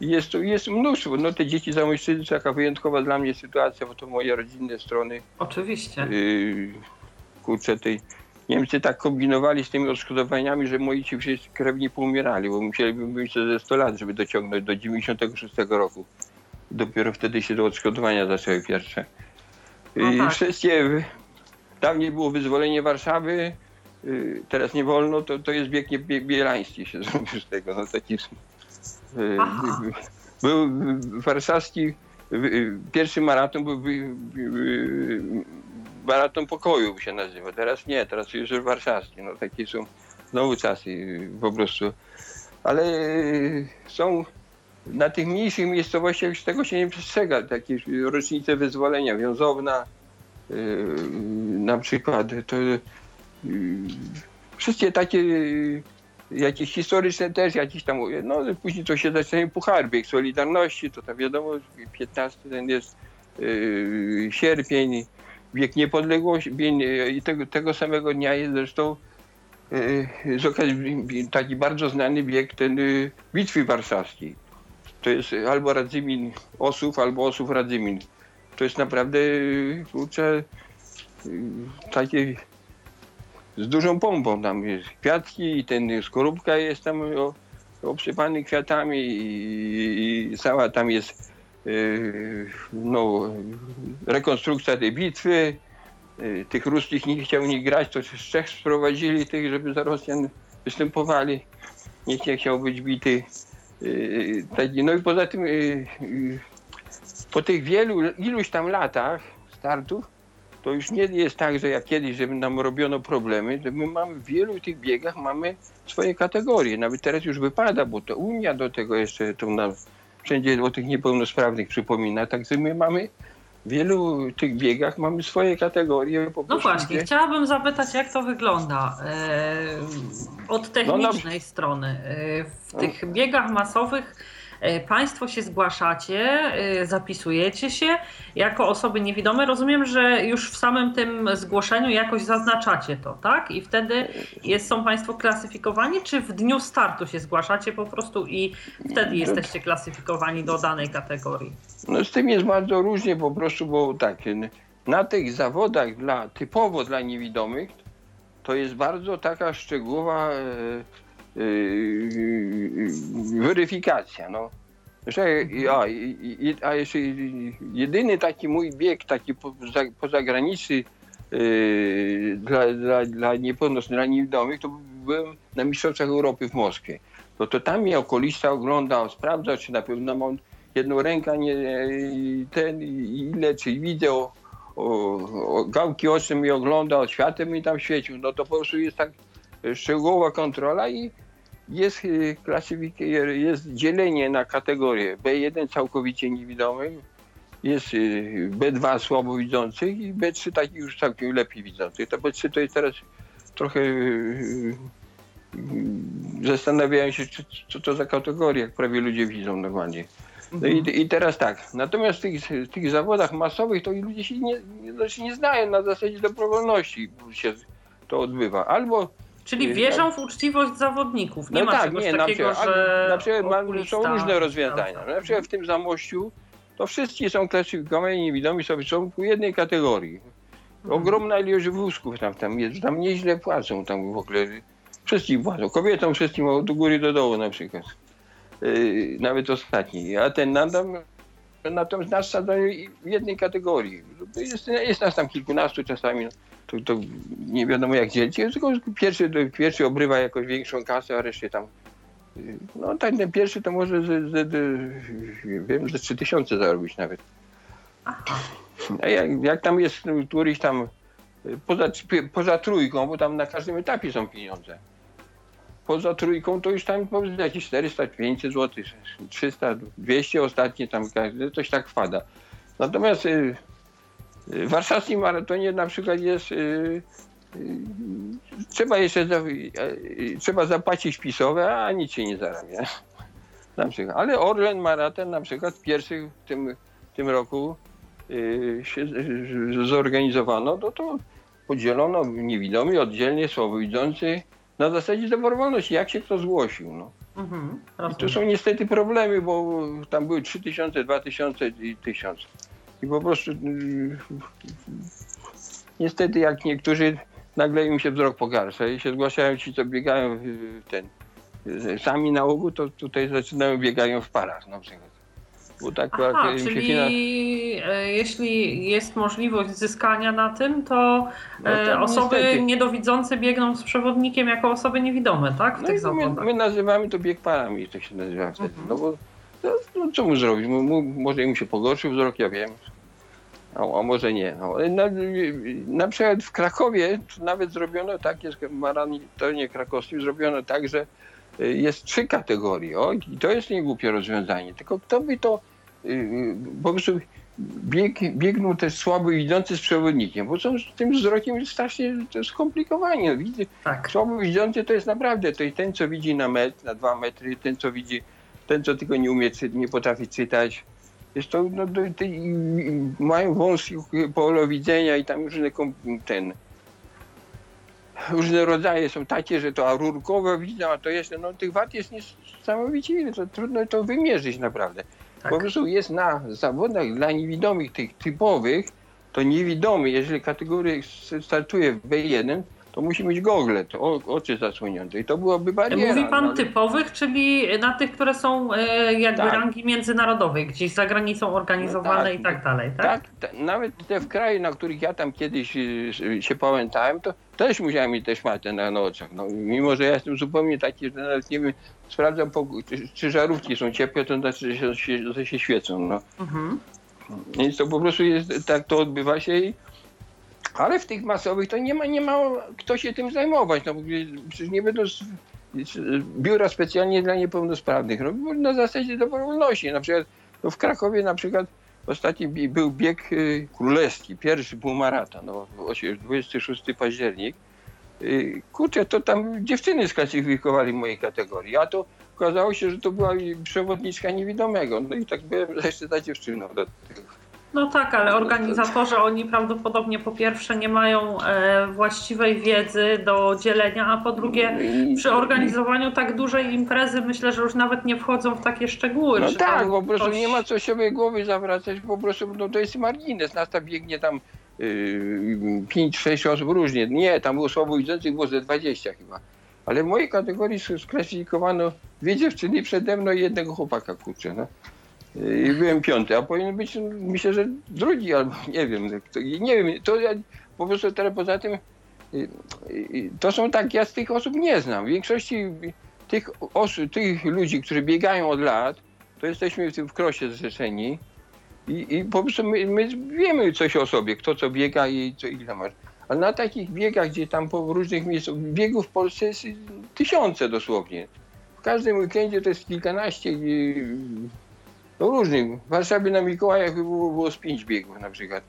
Jest jest mnóstwo. No te dzieci zamojszczyzny to taka wyjątkowa dla mnie sytuacja, bo to moje rodzinne strony. Oczywiście. Kurczę, tej Niemcy tak kombinowali z tymi odszkodowaniami, że moi ci wszyscy krewni poumierali, bo musieliby być ze 100 lat, żeby dociągnąć do 96 roku. Dopiero wtedy się do odszkodowania zaczęły pierwsze. No I tak. wszystkie, tam nie było wyzwolenie Warszawy, y, teraz nie wolno, to, to jest bieg bielański się <laughs> zrobił z tego. No, taki, y, był warszawski, pierwszy maraton był maraton pokoju się nazywa. Teraz nie, teraz już warszawski. No takie są znowu czasy po prostu. Ale są na tych mniejszych miejscowościach już tego się nie przestrzega. Takie rocznice wyzwolenia, wiązowna na przykład. To, wszystkie takie jakieś historyczne też, jakieś tam, no później to się zaczynają puchar, bieg Solidarności, to tam wiadomo, 15 ten jest yy, sierpień, wiek niepodległości i tego, tego samego dnia jest zresztą e, z okazji taki bardzo znany bieg ten e, Bitwy Warszawskiej. To jest albo Radzymin Osów, albo Osów Radzymin. To jest naprawdę, kurczę, takie z dużą pompą tam jest kwiatki i ten skorupka jest tam obsypany kwiatami i, i cała tam jest Yy, no, rekonstrukcja tej bitwy. Yy, tych ruskich nie chciał nie grać, to z Czech sprowadzili tych, żeby za Rosjan występowali. Nikt nie chciał być bity. Taki- No i poza tym po tych wielu, iluś tam latach startów, to już nie jest tak, że jak kiedyś, żeby nam robiono problemy, to my mamy w wielu tych biegach mamy swoje kategorie. Nawet teraz już wypada, bo to Unia do tego jeszcze to nam wszędzie o tych niepełnosprawnych przypomina. Także my mamy w wielu tych biegach mamy swoje kategorie. Po No właśnie, gdzie- chciałabym zapytać, jak to wygląda e, od technicznej strony. E, w No. tych biegach masowych Państwo się zgłaszacie, e, zapisujecie się jako osoby niewidome. Rozumiem, że już w samym tym zgłoszeniu jakoś zaznaczacie to, tak? I wtedy jest, są Państwo klasyfikowani, czy w dniu startu się zgłaszacie po prostu i wtedy jesteście klasyfikowani do danej kategorii? No z tym jest bardzo różnie po prostu, bo tak, na tych zawodach dla, typowo dla niewidomych to jest bardzo taka szczegółowa e, e, weryfikacja. No. Że, a, i, a jeszcze jedyny taki mój bieg, taki po, za, pozagraniczny e, dla, dla, dla niepełnosprawnych, dla niewidomych, to byłem na Mistrzostwach Europy w Moskwie. No to tam mnie okolista oglądał, sprawdzał, czy na pewno mam jedną rękę, nie, i ten, ile, czy widzę, o, o, o gałki oczne mi oglądał, światem mi tam świecił, no to po prostu jest tak e, szczegółowa kontrola i jest klasyfik, jest dzielenie na kategorie B1 całkowicie niewidomych, jest e, B2 słabowidzących i B3 takich już całkiem lepiej widzących. To B3 to jest teraz trochę e, zastanawiają się, czy, co to za kategoria, jak prawie ludzie widzą normalnie. No i, i teraz tak, natomiast w tych, w tych zawodach masowych to ludzie się nie, nie, znaczy nie znają na zasadzie dobrowolności się to odbywa. Albo Czyli wierzą w uczciwość zawodników. Nie no ma tak, czegoś nie, na takiego, przykład, że na przykład mam- są różne rozwiązania. Na przykład w tym zamościu to wszyscy są klasyfikowani niewidomi sobie są w jednej kategorii. Mhm. Ogromna ilość wózków tam, tam jest, tam nieźle płacą tam w ogóle. Wszystkim płacą. Kobietom wszystkim od góry do dołu na przykład. Yy, nawet ostatni. A ten nadam, natomiast nas sadzają w jednej kategorii. Jest, jest nas tam kilkunastu czasami. no. To, to nie wiadomo jak dzielić. Tylko pierwszy, pierwszy obrywa jakoś większą kasę, a reszcie tam yy, no tak, ten pierwszy to może ze, ze, ze, wiem, ze 3000 zarobić nawet. A jak, jak tam jest no, któryś tam y, poza, poza trójką, bo tam na każdym etapie są pieniądze. Poza trójką to już tam powiedzmy jakieś 400, 500 zł, 300, 200 ostatnie tam coś tak wpada. Natomiast y, y, w warszawskim maratonie na przykład jest y, trzeba jeszcze trzeba zapłacić wpisowe, a nic się nie zarabia. Na przykład. Ale Orlen Maraton na przykład pierwszy w tym, w tym roku się zorganizowano, to to podzielono niewidomi oddzielnie, słabowidzący na zasadzie dobrowolności, jak się kto zgłosił. No. Mhm, I tu są niestety problemy, bo tam były 3000, 2000 i 1000. I po prostu y, niestety jak niektórzy nagle im się wzrok pogarsza i się zgłaszają ci, co biegają y, ten y, sami na ogół, to tutaj zaczynają biegają w parach na przykład. Bo tak Aha, czyli e, jeśli jest możliwość zyskania na tym, to No e, to osoby niestety. niedowidzące biegną z przewodnikiem jako osoby niewidome, tak? W No tych my, my nazywamy to bieg parami, to się nazywa wtedy. Mhm. No bo no, no, co mu zrobić? Mu, mu, może mu się pogorszył wzrok, ja wiem. A, a może nie. No. Na, na przykład w Krakowie nawet zrobiono tak, jest w maratonie krakowskim zrobiono tak, że jest trzy kategorie. O, I to jest niegłupie rozwiązanie. Tylko kto by to y, y, po prostu bieg, biegną też słabo idący z przewodnikiem, bo są z tym wzrokiem jest strasznie to skomplikowanie. Widzę, Tak. Słabo widzący to jest naprawdę to i ten, co widzi na metr, na dwa metry, ten, co widzi, ten, co tylko nie umie, nie potrafi czytać. Jest to, no, to, to, mają wąskie pole widzenia i tam różne, ten, różne rodzaje są takie, że to rurkowe widzą, a to jeszcze, no tych wad jest niesamowicie ile, to trudno to wymierzyć naprawdę. Tak. Po prostu jest na zawodach dla niewidomych, tych typowych, to niewidomy, jeżeli kategoria startuje w B1, to musi mieć gogle, to oczy zasłonięte i to byłoby bariera. Mówi pan no, ale- typowych, czyli na tych, które są e, jakby Tak. rangi międzynarodowej, gdzieś za granicą organizowane No tak. i tak dalej, tak? Tak, ta- nawet te w kraju, na których ja tam kiedyś y, się pamiętałem, to też musiałem mieć te szmaty na, na oczach. No, mimo, że ja jestem zupełnie taki, że nawet nie wiem, sprawdzam, czy, czy żarówki są ciepłe, to znaczy, że się, że się świecą. No. Mhm. Więc to po prostu jest, tak to odbywa się i ale w tych masowych to nie ma, nie ma kto się tym zajmować. No, przecież nie będą biura specjalnie dla niepełnosprawnych. No, na zasadzie dobrowolności. Na przykład no, w Krakowie na przykład ostatni był bieg y, królewski, pierwszy półmaraton, no, osie- 26 październik. Y, kurczę, to tam dziewczyny sklasyfikowali mojej kategorii, a to okazało się, że to była przewodniczka niewidomego. No i tak byłem <laughs> jeszcze za dziewczyną do tego. No tak, ale organizatorzy, oni prawdopodobnie po pierwsze nie mają e, właściwej wiedzy do dzielenia, a po drugie przy organizowaniu tak dużej imprezy myślę, że już nawet nie wchodzą w takie szczegóły. No tak, po prostu ktoś- nie ma co sobie głowy zawracać, po prostu no to jest margines. Nas tam biegnie tam yy, 5-6 osób różnie. Nie, tam było słabowidzących, było ze 20 chyba. Ale w mojej kategorii sklasyfikowano dwie dziewczyny przede mną i jednego chłopaka, kurczę. No. I byłem piąty, a powinien być, myślę, że drugi albo nie wiem. Nie wiem, to ja po prostu teraz poza tym to są tak, ja z tych osób nie znam. W większości tych osób, tych ludzi, którzy biegają od lat, to jesteśmy w tym w krosie zrzeszeni i, i po prostu my, my wiemy coś o sobie, kto co biega i co ile ma. Ale na takich biegach, gdzie tam po różnych miejscach, biegów w Polsce jest tysiące dosłownie. W każdym weekendzie to jest kilkanaście no różnych. W Warszawie na Mikołajach było, było z pięć biegów na przykład.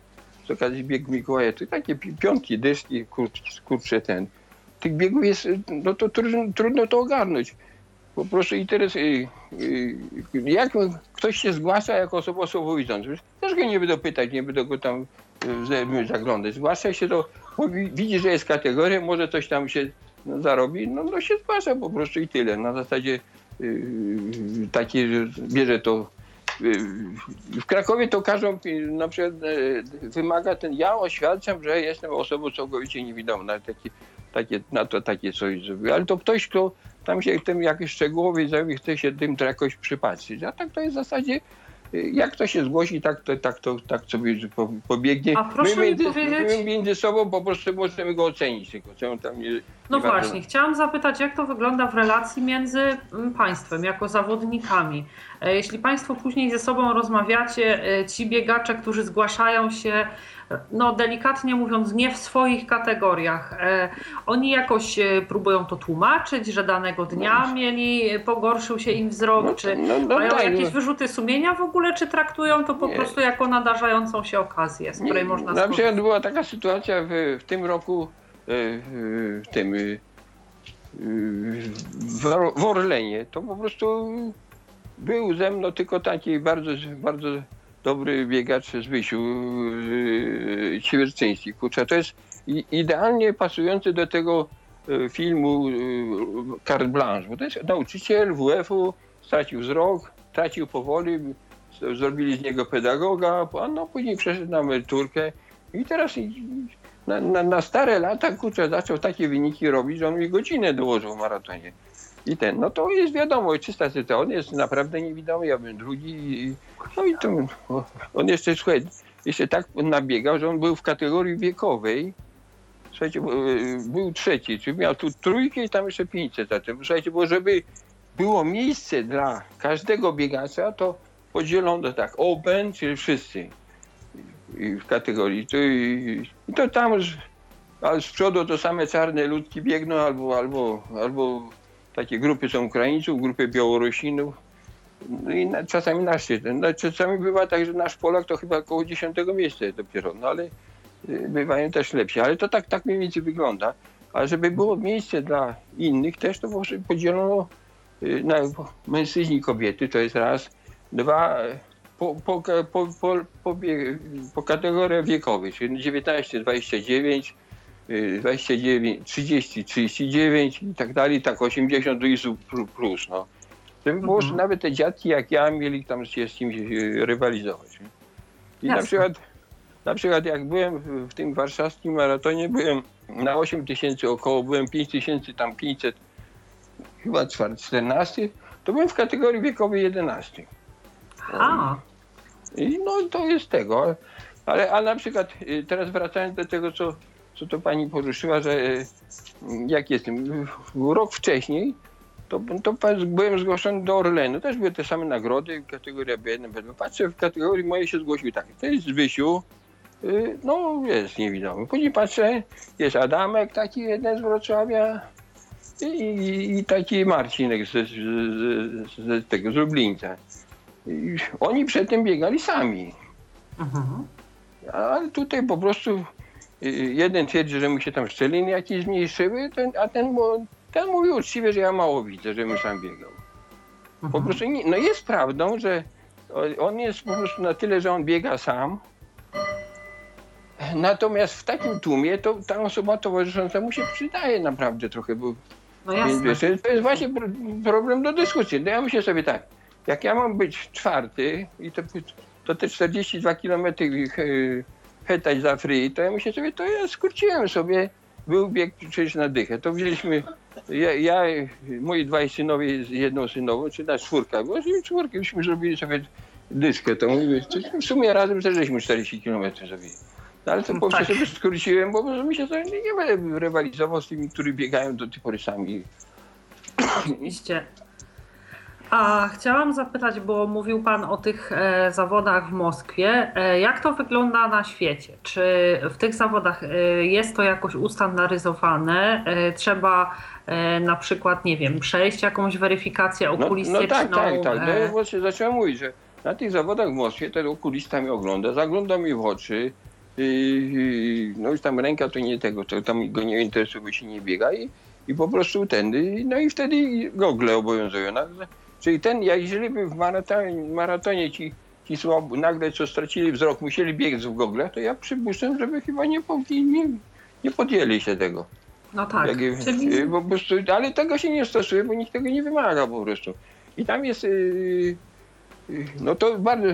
Z okazji biegu Mikołaja, to takie pi- piątki, dyszki, kurczę, kurczę ten. Tych biegów jest, no to trudno, trudno to ogarnąć. Po prostu interesuje. Jak ktoś się zgłasza jako osoba słabowidząca, też go nie będę pytać, nie będę go tam y, zaglądać. Zgłasza się to, widzi, że jest kategoria, może coś tam się no, zarobi, no, no się zgłasza po prostu i tyle. Na zasadzie yy, takie, że bierze to. W Krakowie to każą, na przykład y, wymaga ten, ja oświadczam, że jestem osobą całkowicie niewidomą, na takie, na to takie coś zrobił. Ale to ktoś, kto tam się tym jakoś szczegółowo zajmie, chce się tym to jakoś przypatrzyć. A tak to jest w zasadzie, y, jak to się zgłosi, tak to, tak to tak sobie po- pobiegnie. A proszę my mi między, powiedzieć- my między sobą po prostu możemy go ocenić, tylko co on tam nie, No właśnie, chciałam zapytać, jak to wygląda w relacji między mm, państwem jako zawodnikami. E, Jeśli państwo później ze sobą rozmawiacie, e, ci biegacze, którzy zgłaszają się, e, no delikatnie mówiąc, nie w swoich kategoriach, oni jakoś próbują to tłumaczyć, że danego dnia mieli, e, pogorszył się im wzrok, No, czy no, no mają jakieś no. wyrzuty sumienia w ogóle, czy traktują to po prostu jako nadarzającą się okazję, z której można Na przykład skorzystać? była taka sytuacja w, w tym roku, w tym, w Orlenie. To po prostu był ze mną tylko taki bardzo, bardzo dobry biegacz z Wysiu, e, Siewierczyński. Kurczę, to jest idealnie pasujący do tego e, filmu e, Carte Blanche, bo to jest nauczyciel WF-u, stracił wzrok, tracił powoli, zrobili z niego pedagoga, a no później przeszedł na emeryturkę i teraz na, na, na stare lata, kurczę, zaczął takie wyniki robić, że on mi godzinę dołożył w maratonie. I ten, no to jest wiadomo, czysta sytuacja, on jest naprawdę niewidomy, ja bym drugi no i to, on jeszcze, słuchaj, jeszcze tak nabiegał, że on był w kategorii wiekowej, słuchajcie, y, był trzeci, czyli miał tu trójkę i tam jeszcze 500 za tym. Słuchajcie, bo żeby było miejsce dla każdego biegacza, to podzielono tak, open, czyli wszyscy i w kategorii. To, i, i to tam z, a z przodu to same czarne ludki biegną, albo, albo, albo takie grupy są Ukraińców, grupy Białorusinów. No i na, czasami nasz no, czasami bywa tak, że nasz Polak to chyba około 10 miejsca dopiero, no ale y, bywają też lepsi. Ale to tak, tak mniej więcej wygląda. A żeby było miejsce dla innych też, to prostu podzielono y, na mężczyźni i kobiety, to jest raz. Dwa, po, po, po, po, po, po kategoriach wiekowych, czyli 19, 29, y, 29, 30, 39 i tak dalej, tak 80 plus, plus no. Żeby było, że Mhm. nawet te dziadki jak ja mieli tam się z kimś y, rywalizować. I na Jasne. przykład na przykład jak byłem w- w tym warszawskim maratonie, byłem na 8 tysięcy około, byłem 5 tysięcy tam 500, chyba 14, to byłem w kategorii wiekowej 11. A, I no to jest tego. Ale a na przykład y, teraz wracając do tego, co, co to pani poruszyła, że y, jak jestem, rok wcześniej, to, to byłem zgłoszony do Orlenu. Też były te same nagrody, kategoria B1, B2. Patrzę, w kategorii mojej się zgłosił tak. To jest Zbysiu, y, no jest niewidomy. Później patrzę, jest Adamek, taki jeden z Wrocławia i, i, i taki Marcinek z, z, z, z tego, z Lublińca. I oni przedtem biegali sami. mhm. Ale tutaj po prostu jeden twierdzi, że mu się tam szczeliny jakieś zmniejszyły, ten, a ten, ten mówi uczciwie, że ja mało widzę, żebym sam biegał. Po Mhm. prostu nie, no jest prawdą, że on jest po prostu na tyle, że on biega sam. Natomiast w takim tłumie to ta osoba towarzysząca mu się przydaje naprawdę trochę, bo no więc wiesz, to jest właśnie pro- problem do dyskusji. No ja myślę sobie tak, jak ja mam być czwarty i to, to te 42 km hetać za free, to ja myślę sobie, to ja skróciłem sobie, był bieg przecież na dychę. To wzięliśmy, ja, ja moi dwaj synowie z jedną synową, czy na czwórka, bo z czwórkę byśmy zrobili sobie dyszkę, to to w sumie razem żeśmy 40 km zrobili. No ale to po prostu sobie skróciłem, bo myślę, że nie, nie będę rywalizował z tymi, którzy biegają do tej pory sami. Oczywiście. A chciałam zapytać, bo mówił Pan o tych e, zawodach w Moskwie. E, jak to wygląda na świecie? Czy w tych zawodach e, jest to jakoś ustandaryzowane? E, trzeba e, na przykład, nie wiem, przejść jakąś weryfikację No, okulistyczną? no tak, tak, tak. No, e, ja właśnie zacząłem mówić, że na tych zawodach w Moskwie ten okulista mnie ogląda, zagląda mi w oczy. Yy, no już tam ręka to nie tego, to tam go nie interesuje, się nie biega i, i po prostu ten, no i wtedy gogle obowiązują. No, czyli ten, jeżeli by w maratonie, maratonie ci, ci słabo, nagle co stracili wzrok, musieli biec w goglach, to ja przypuszczam, żeby chyba nie, nie, nie podjęli się tego. no tak, Jak, czyli y, po prostu, ale tego się nie stosuje, bo nikt tego nie wymaga po prostu. I tam jest, y, y, no to bardzo,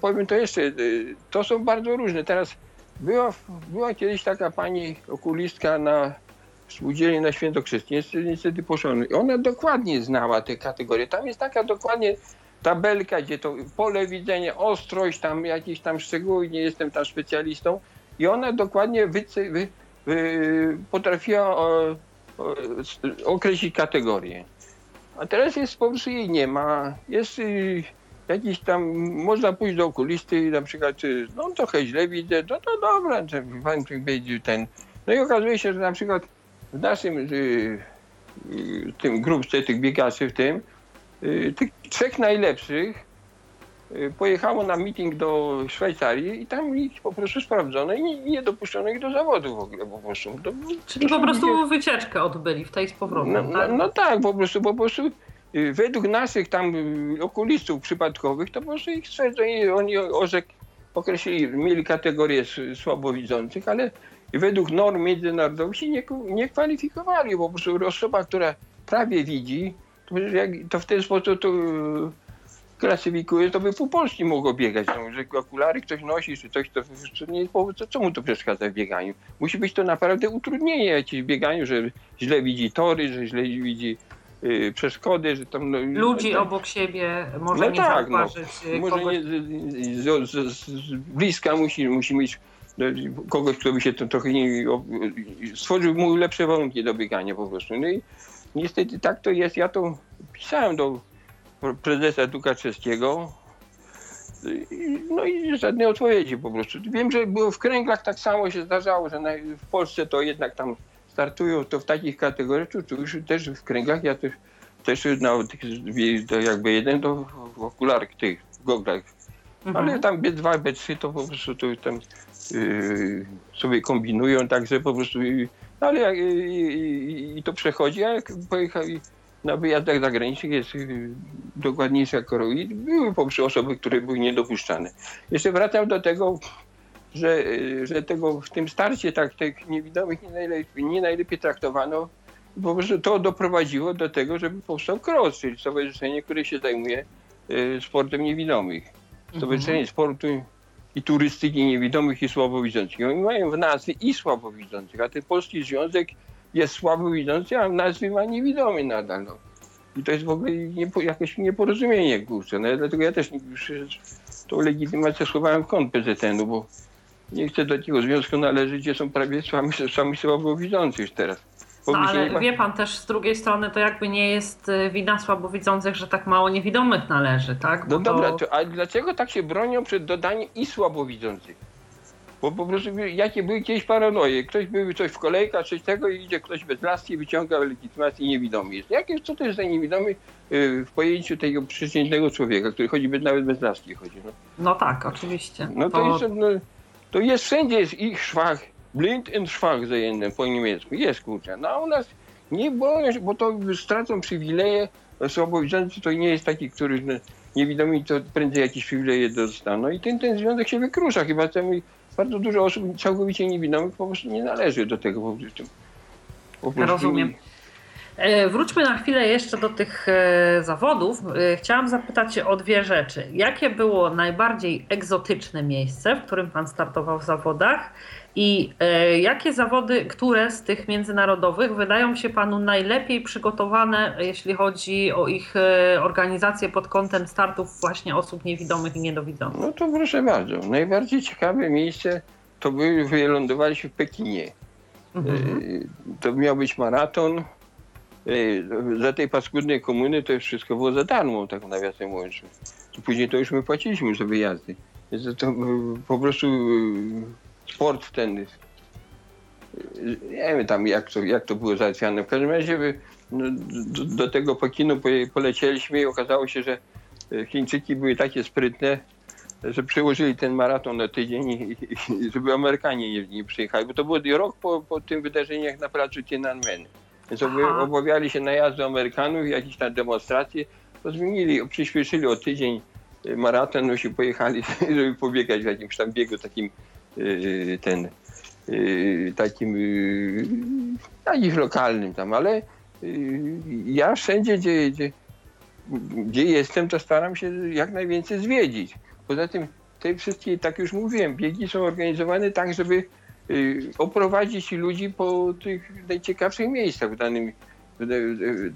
powiem to jeszcze, y, to są bardzo różne. Teraz była, była kiedyś taka pani okulistka na spółdzielni na Świętokrzyskie, niestety, niestety poszła. I Ona dokładnie znała te kategorie. Tam jest taka dokładnie tabelka, gdzie to pole widzenia, ostrość, tam jakieś tam szczegóły, nie jestem tam specjalistą. I ona dokładnie wyce, wy, wy, potrafiła o, o, określić kategorię. A teraz jest po prostu jej nie ma. Jest y, jakiś tam, można pójść do okulisty, na przykład, y, no trochę źle widzę, no to dobra, pan będzie ten. No i okazuje się, że na przykład w naszym y, y, tym grupce tych biegaczy w tym, y, tych trzech najlepszych pojechało na meeting do Szwajcarii i tam ich po prostu sprawdzono i nie, nie dopuszczono ich do zawodu w ogóle po prostu. To, czyli po ludzie- prostu wycieczkę odbyli w tej z powrotem, no, tak? no, no tak, po prostu, po prostu według naszych tam okulistów przypadkowych, to po prostu ich stwierdzili, oni orzek, określili, mieli kategorię słabowidzących, ale według norm międzynarodowych się nie, nie kwalifikowali, po prostu osoba, która prawie widzi, to, jak, to w ten sposób to y, klasyfikuje, to by po Polsce mogło biegać, no, że okulary ktoś nosi, czy coś, to, to nie jest powód, to co mu to przeszkadza w bieganiu? Musi być to naprawdę utrudnienie jakieś w bieganiu, że źle widzi tory, że źle widzi y, przeszkody, że tam... No, Ludzi no, obok siebie może No nie tak, no. zauważyć y, Może nie, z, z, z, z bliska musi, musi mieć kogoś, kto by się to trochę nie, stworzył mu lepsze warunki do biegania po prostu. No i niestety tak to jest. Ja to pisałem do prezesa Dukaczewskiego. No i żadnej odpowiedzi po prostu. Wiem, że było w kręglach tak samo się zdarzało, że w Polsce to jednak tam startują to w takich kategoriach, tu, tu już też w kręglach, ja też, też na tych, to jakby jeden to w okularach tych, w goglach Mhm. ale tam B2, B3 to po prostu to tam sobie kombinują, także po prostu. Yy, ale jak, yy, i to przechodzi, a jak pojechali na wyjazdach zagranicznych jest yy, dokładniejsza koroi. Były po prostu osoby, które były niedopuszczane. Jeszcze wracam do tego, że, yy, że tego w tym starcie tak tych niewidomych nie najlepiej, nie najlepiej traktowano. Po prostu to doprowadziło do tego, żeby powstał KROS, czyli stowarzyszenie, które się zajmuje sportem niewidomych. Stowarzyszenie Sportu i turystyki niewidomych i słabowidzących. Oni mają w nazwie i słabowidzących, a ten Polski Związek jest słabowidzący, a w nazwie ma niewidomy nadal. No. I to jest w ogóle jakieś nieporozumienie, kurczę. No, dlatego ja też tą legitymację schowałem w kąt PZN-u, bo nie chcę do takiego związku należeć, gdzie są prawie sami, sami słabowidzący już teraz. No ale wie pan też z drugiej strony to jakby nie jest y, wina słabowidzących, że tak mało niewidomych należy, tak? Bo no dobra, to... a dlaczego tak się bronią przed dodaniem i słabowidzących? Bo po prostu jakie były kiedyś paranoje. Ktoś był coś w kolejkach, coś tego i idzie ktoś bez laski wyciąga legitymację i niewidomy jest. Jakie, co to jest za niewidomy y, w pojęciu tego przeciętnego człowieka, który chodzi bez, nawet bez laski chodzi. No, no tak, oczywiście. No to, to... Jest, no, to jest wszędzie jest ich szwach blind schwach zajęte po niemiecku. Jest kurczę. No a u nas nie się, bo to stracą przywileje. Słabowidzący to nie jest taki, który no, niewidomi to prędzej jakieś przywileje dostaną. No i ten, ten związek się wykrusza. Chyba temu bardzo dużo osób całkowicie niewidomych po prostu nie należy do tego. Po prostu, po prostu Rozumiem. E, wróćmy na chwilę jeszcze do tych e, zawodów. E, chciałam zapytać o dwie rzeczy. Jakie było najbardziej egzotyczne miejsce, w którym Pan startował w zawodach? I jakie zawody, które z tych międzynarodowych wydają się Panu najlepiej przygotowane, jeśli chodzi o ich organizację pod kątem startów właśnie osób niewidomych i niedowidzących? No to proszę bardzo. Najbardziej ciekawe miejsce to były, wylądowaliśmy w Pekinie. Mhm. To miał być maraton za tej paskudnej komuny to już wszystko było za darmo, tak nawiasem mówiąc. Później to już my płaciliśmy za wyjazdy. Więc to po prostu e, sport ten, e, nie wiem tam jak to, jak to było załatwiane. W każdym razie no, do, do, tego Pekinu polecieliśmy i okazało się, że e, Chińczyki były takie sprytne, że przełożyli ten maraton na tydzień i, i żeby Amerykanie nie, nie przyjechali, bo to było rok po, po tym wydarzeniach na placu Tiananmen. Więc obawiali się najazdu Amerykanów, jakieś tam demonstracje, to zmienili, przyspieszyli o tydzień y, maraton, no się pojechali, <laughs> żeby pobiegać w jakimś tam biegu takim ten y, takim jakimś lokalnym tam, ale ja wszędzie, gdzie, gdzie, gdzie jestem, to staram się jak najwięcej zwiedzić. Poza tym te wszystkie, tak już mówiłem, biegi są organizowane tak, żeby Y, oprowadzić ludzi po tych najciekawszych miejscach w danym,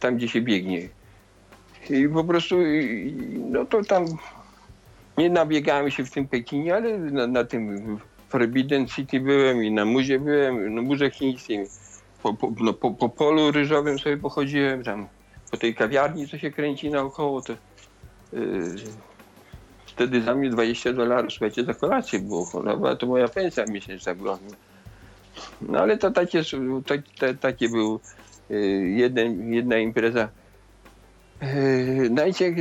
tam gdzie się biegnie. I po prostu, no to tam nie nabiegałem się w tym Pekinie, ale na, na tym Forbidden City byłem i na muzie byłem, na murze chińskim. Po, po, no, po, po, polu ryżowym sobie pochodziłem tam, po tej kawiarni, co się kręci naokoło, to yy, wtedy za mnie 20 dolarów, słuchajcie, za kolację było, no, to moja pensja miesięczna była. No ale to takie, takie, takie był y, jeden, jedna impreza. Y, Najciek,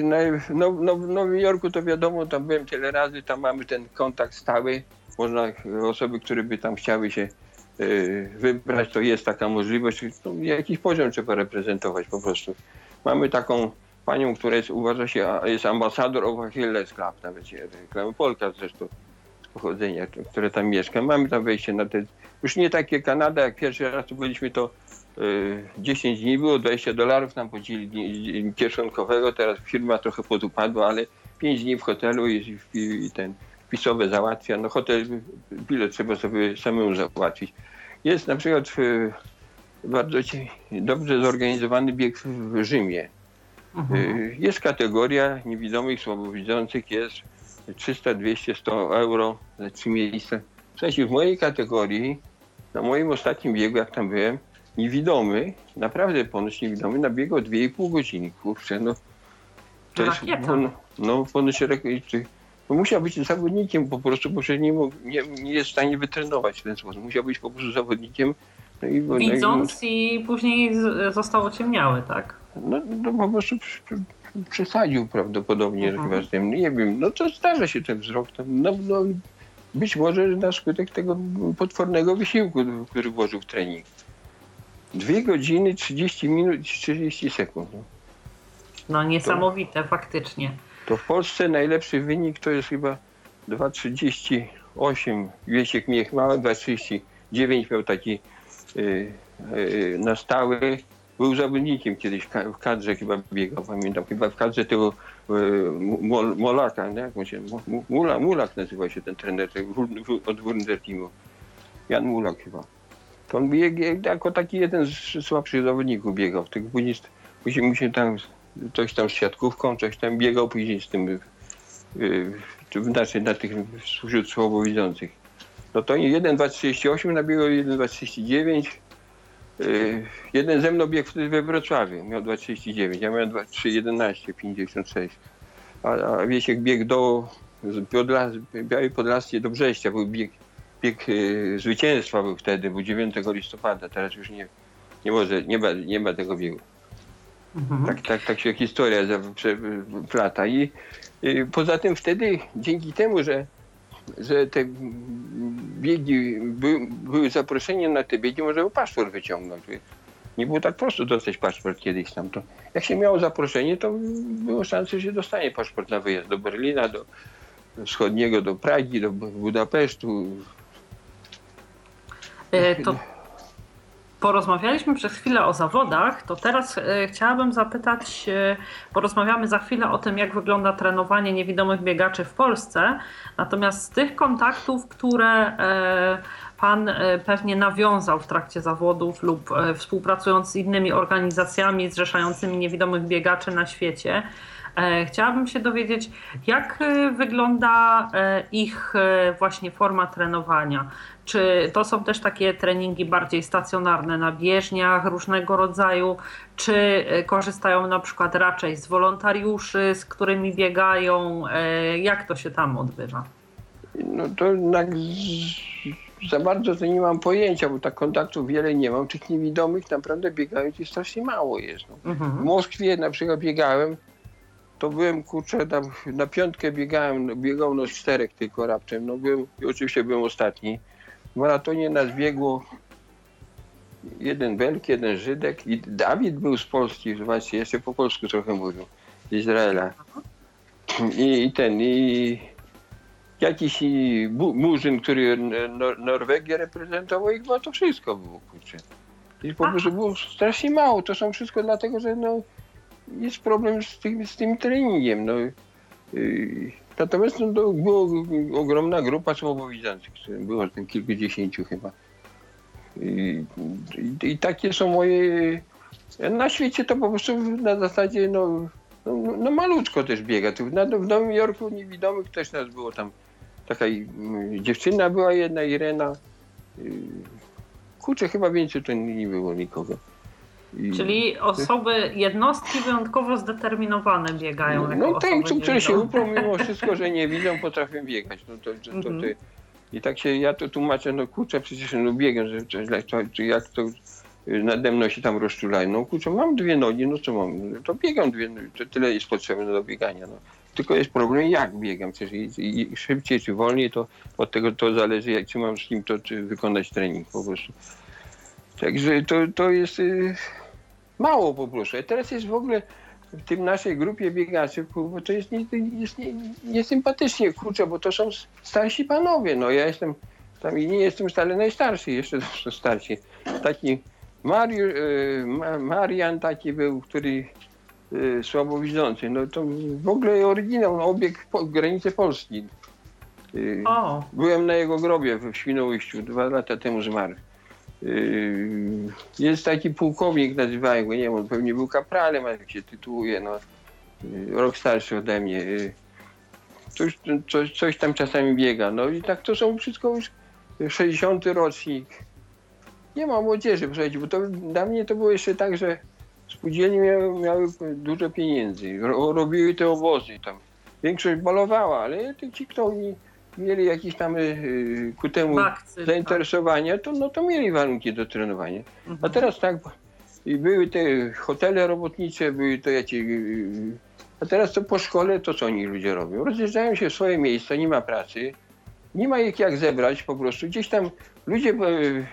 no, no, w Nowym Jorku to wiadomo, tam byłem tyle razy, tam mamy ten kontakt stały. Można, osoby, które by tam chciały się y, wybrać, to jest taka możliwość. No, jakiś poziom trzeba reprezentować po prostu. Mamy taką panią, która jest, uważa się, jest ambasador of Achilles Club, nawet reklamy Polka zresztą z pochodzenia, które tam mieszka. Mamy tam wejście na te, już nie takie Kanada, jak pierwszy raz tu byliśmy, to y, 10 dni było, 20 dolarów nam podzielili kieszonkowego, teraz firma trochę podupadła, ale 5 dni w hotelu i, i, i ten wpisowe załatwia. No hotel, bilet trzeba sobie samemu załatwić. Jest na przykład w, bardzo dobrze zorganizowany bieg w Rzymie. Mhm. Y, jest kategoria niewidomych, słabowidzących, jest 300, 200, 100 euro za trzy miejsca. Słuchajcie, w mojej kategorii, na moim ostatnim biegu, jak tam byłem, niewidomy, naprawdę ponoć niewidomy, nabiegał 2,5 godziny. Kurczę, no. To jest, no, no ponoć no, musiał być zawodnikiem po prostu, bo nie, mógł, nie, nie jest w stanie wytrenować w ten sposób. Musiał być po prostu zawodnikiem. No i, Widząc no i, i później został ociemniały, tak? No, no po prostu przesadził prawdopodobnie mhm. chyba z tym. Nie wiem, no to zdarza się ten wzrok. No, no, być może na skutek tego potwornego wysiłku, który włożył w trening. Dwie godziny, 30 minut 30 sekund. No, no niesamowite, to, faktycznie. To w Polsce najlepszy wynik to jest chyba 2,38. Wiesiek Miech ma 2,39 miał taki yy, yy, na stały był zawodnikiem kiedyś w kadrze chyba biegał, pamiętam, chyba w kadrze tego e, Molaka, nie? jak on się, Mula, Mulak nazywa się ten trener od Wunderteamu. Jan Mulak chyba. To on biegł jako taki jeden z słabszych zawodników biegał. Tak później, później mu się tam coś tam z siatkówką, coś tam biegał później z tym znaczy na tych wśród słabowidzących. No to 1,238 nabiegał 1,239 Y, jeden ze mną biegł wtedy we Wrocławiu, miał 2,39, ja miałem 2,11, 56. A, a Wiesiek biegł do Podlas, Białej Podlaskie do Brześcia, był bieg, bieg y, zwycięstwa był wtedy, był 9 listopada, teraz już nie, nie może, nie ma, nie ma tego biegu. Mhm. Tak, tak, tak się historia plata. I, I poza tym wtedy, dzięki temu, że że te biegi, by, były zaproszenie na te biegi, można było paszport wyciągnąć. Nie było tak prosto dostać paszport kiedyś tam. To jak się miało zaproszenie, to było szansa, że się dostanie paszport na wyjazd do Berlina, do wschodniego, do Pragi, do Budapesztu. E, to porozmawialiśmy przez chwilę o zawodach, to teraz e, chciałabym zapytać, e, porozmawiamy za chwilę o tym, jak wygląda trenowanie niewidomych biegaczy w Polsce. Natomiast z tych kontaktów, które e, Pan pewnie nawiązał w trakcie zawodów lub współpracując z innymi organizacjami zrzeszającymi niewidomych biegaczy na świecie, Chciałabym się dowiedzieć, jak wygląda ich właśnie forma trenowania. Czy to są też takie treningi bardziej stacjonarne na bieżniach różnego rodzaju, czy e, korzystają na przykład raczej z wolontariuszy, z którymi biegają? E, jak to się tam odbywa? No to jednak za bardzo to nie mam pojęcia, bo tak kontaktów wiele nie mam. Tych niewidomych naprawdę biegających strasznie mało jest. No. Mhm. W Moskwie na przykład biegałem, to byłem kurczę tam na piątkę biegałem, biegał no czterech tylko raptem. No byłem, oczywiście byłem ostatni. W maratonie nas biegło jeden Belg, jeden Żydek i Dawid był z Polski, właśnie jeszcze po polsku trochę mówił, z Izraela. I, i ten, i jakiś murzyn, który Nor Norwegię reprezentował i chyba to wszystko było, kurczę. I po prostu było strasznie mało. To są wszystko dlatego, że no, jest problem z tym, z tym treningiem. No. Y, Natomiast no, to była ogromna grupa słabowidzących, było tam kilkudziesięciu chyba. I, i, I, takie są moje... Na świecie to po prostu na zasadzie no, no, no malutko też biega. Tu na, w Nowym Jorku niewidomych też nas było tam. Taka dziewczyna była jedna, Irena. Kurczę, chyba więcej to nie było nikogo. I... Czyli osoby, jednostki wyjątkowo zdeterminowane biegają. No, no te, które się uprą mimo wszystko, że nie widzą, potrafią biegać. No to, to, to, mhm. I tak się ja to tłumaczę, no kurczę, przecież no biegam, że to, to, jak to nade mną się tam rozczulają. No kurczę, mam dwie nogi, no co mam? To biegam dwie nogi, to tyle jest potrzebne do biegania. No. Tylko jest problem, jak biegam. Przecież i, i szybciej czy wolniej, to od tego to zależy, jak czy mam z kim to czy wykonać trening po prostu. Także to, to jest y, mało po prostu. A teraz jest w ogóle w tym naszej grupie biegaczy, bo to jest, nie, jest nie, niesympatycznie, kurczę, bo to są starsi panowie. No ja jestem tam i nie jestem wcale najstarszy, jeszcze <laughs> to starsi. Taki Mariu, y, Marian taki był, który y, słabowidzący. No to w ogóle oryginał, no, obieg po, granicy Polski. O. Byłem na jego grobie w Świnoujściu, dwa lata temu zmarł. Yy, jest taki pułkownik, nazywają go, nie wiem, on pewnie był kapralem, jak się tytułuje, no, yy, rok starszy ode mnie. Yy, coś, coś, coś tam czasami biega. No i tak to są wszystko już 60 rocznik. Nie ma młodzieży, słuchajcie, bo to dla mnie to było jeszcze tak, że spółdzielnie miały, miały dużo pieniędzy, robiły te obozy tam. Większość balowała, ale ci, kto nie, mieli jakieś tam y, ku temu Bakcy, tak. zainteresowania, to, no, to mieli warunki do trenowania. Mhm. A teraz tak, i były te hotele robotnicze, były to jakieś... Y, a teraz to po szkole, to co oni ludzie robią? Rozjeżdżają się w swoje miejsca, nie ma pracy, nie ma ich jak zebrać po prostu. Gdzieś tam ludzie y,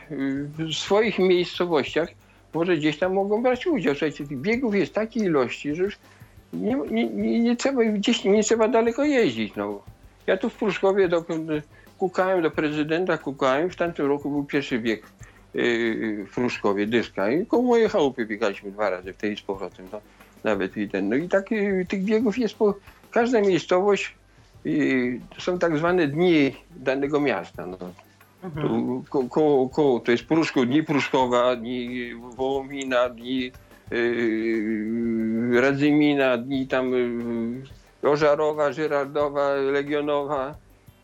w swoich miejscowościach może gdzieś tam mogą brać udział. Słuchajcie, tych biegów jest takiej ilości, że już nie, nie, nie, nie trzeba, gdzieś nie trzeba daleko jeździć. No. Ja tu w Pruszkowie do, kukałem do prezydenta, kukałem. W tamtym roku był pierwszy bieg w Pruszkowie, dyszka. I koło mojej chałupy biegaliśmy dwa razy w tej z powrotem. No, nawet i ten. No i tak tych biegów jest po... Każda miejscowość y, to są tak zwane dni danego miasta. No. Mhm. Tu, ko, ko, ko, to jest Pruszków, dni Pruszkowa, dni Wołomina, dni yy, Radzymina, dni tam yy, Ożarowa, Żyrardowa, Legionowa.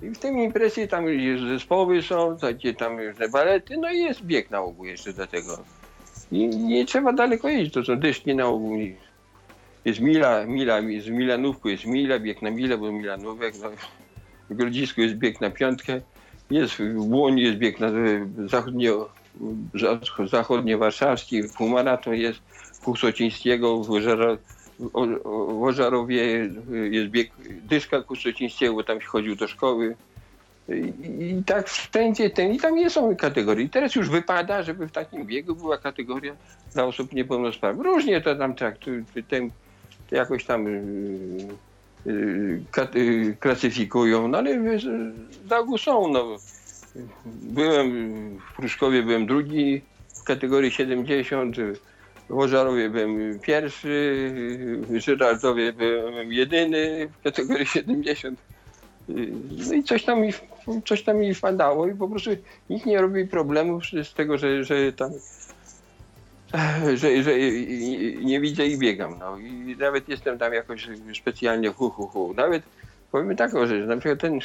I w tym imprezie tam już zespoły są, takie tam różne balety, no i jest bieg na ogół jeszcze do tego. I nie trzeba daleko jeździć, to są dyszki na ogół. Jest Mila, Mila, z Milanówku jest Mila, bieg na Milę, bo Milanówek, no, w Grodzisku jest bieg na piątkę. Jest w Łoni jest bieg na zachodnio, za- zachodniowarszawski, półmaraton jest Kusocińskiego, w, w Ożarowie jest bieg Dyszka Kusocińskiego, bo tam się chodził do szkoły. I, I tak wszędzie ten, i tam nie są kategorie. I teraz już wypada, żeby w takim biegu była kategoria dla osób niepełnosprawnych. Różnie to tam tak, tu, tu, ten, jakoś tam yy, yy, klasyfikują, no ale wiesz, z ogółu są. No. Byłem w Pruszkowie, byłem drugi w kategorii 70, w Ożarowie byłem pierwszy, Żyrardowie byłem jedyny w kategorii <laughs> 70. No i coś tam mi, coś tam mi wpadało i po prostu nikt nie robi problemów z tego, że, że tam <laughs> że, że nie widzę i biegam. No. I nawet jestem tam jakoś specjalnie hu, hu, hu. Nawet powiem taką rzecz, na przykład ten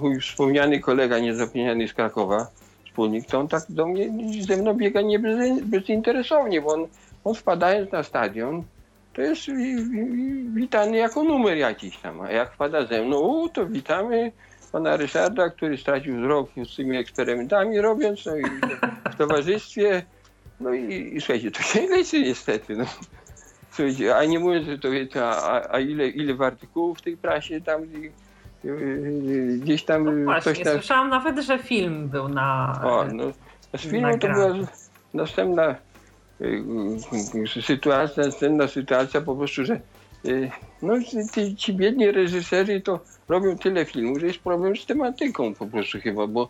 mój wspomniany kolega niezapomniany z Krakowa, wspólnik, to on tak do mnie ze mną biega nie bez, bezinteresownie, bo on, on wpadając na stadion, to jest wi- wi- witany jako numer jakiś tam, a jak wpada ze mną, to witamy pana Ryszarda, który stracił wzrok z tymi eksperymentami robiąc, no i w towarzystwie, no i, i słuchajcie, to się leczy niestety, no. Słuchajcie, a nie mówiąc, że to wiecie, a, a ile, ile w artykułów w tej prasie tam i, y, y, gdzieś tam No y, właśnie, tam... słyszałam nawet, że film był na. O, no, z filmu to była następna y, y, sytuacja, następna sytuacja po prostu, że y, no, ci, ci biedni reżyserzy to robią tyle filmów, że jest problem z tematyką po prostu chyba, bo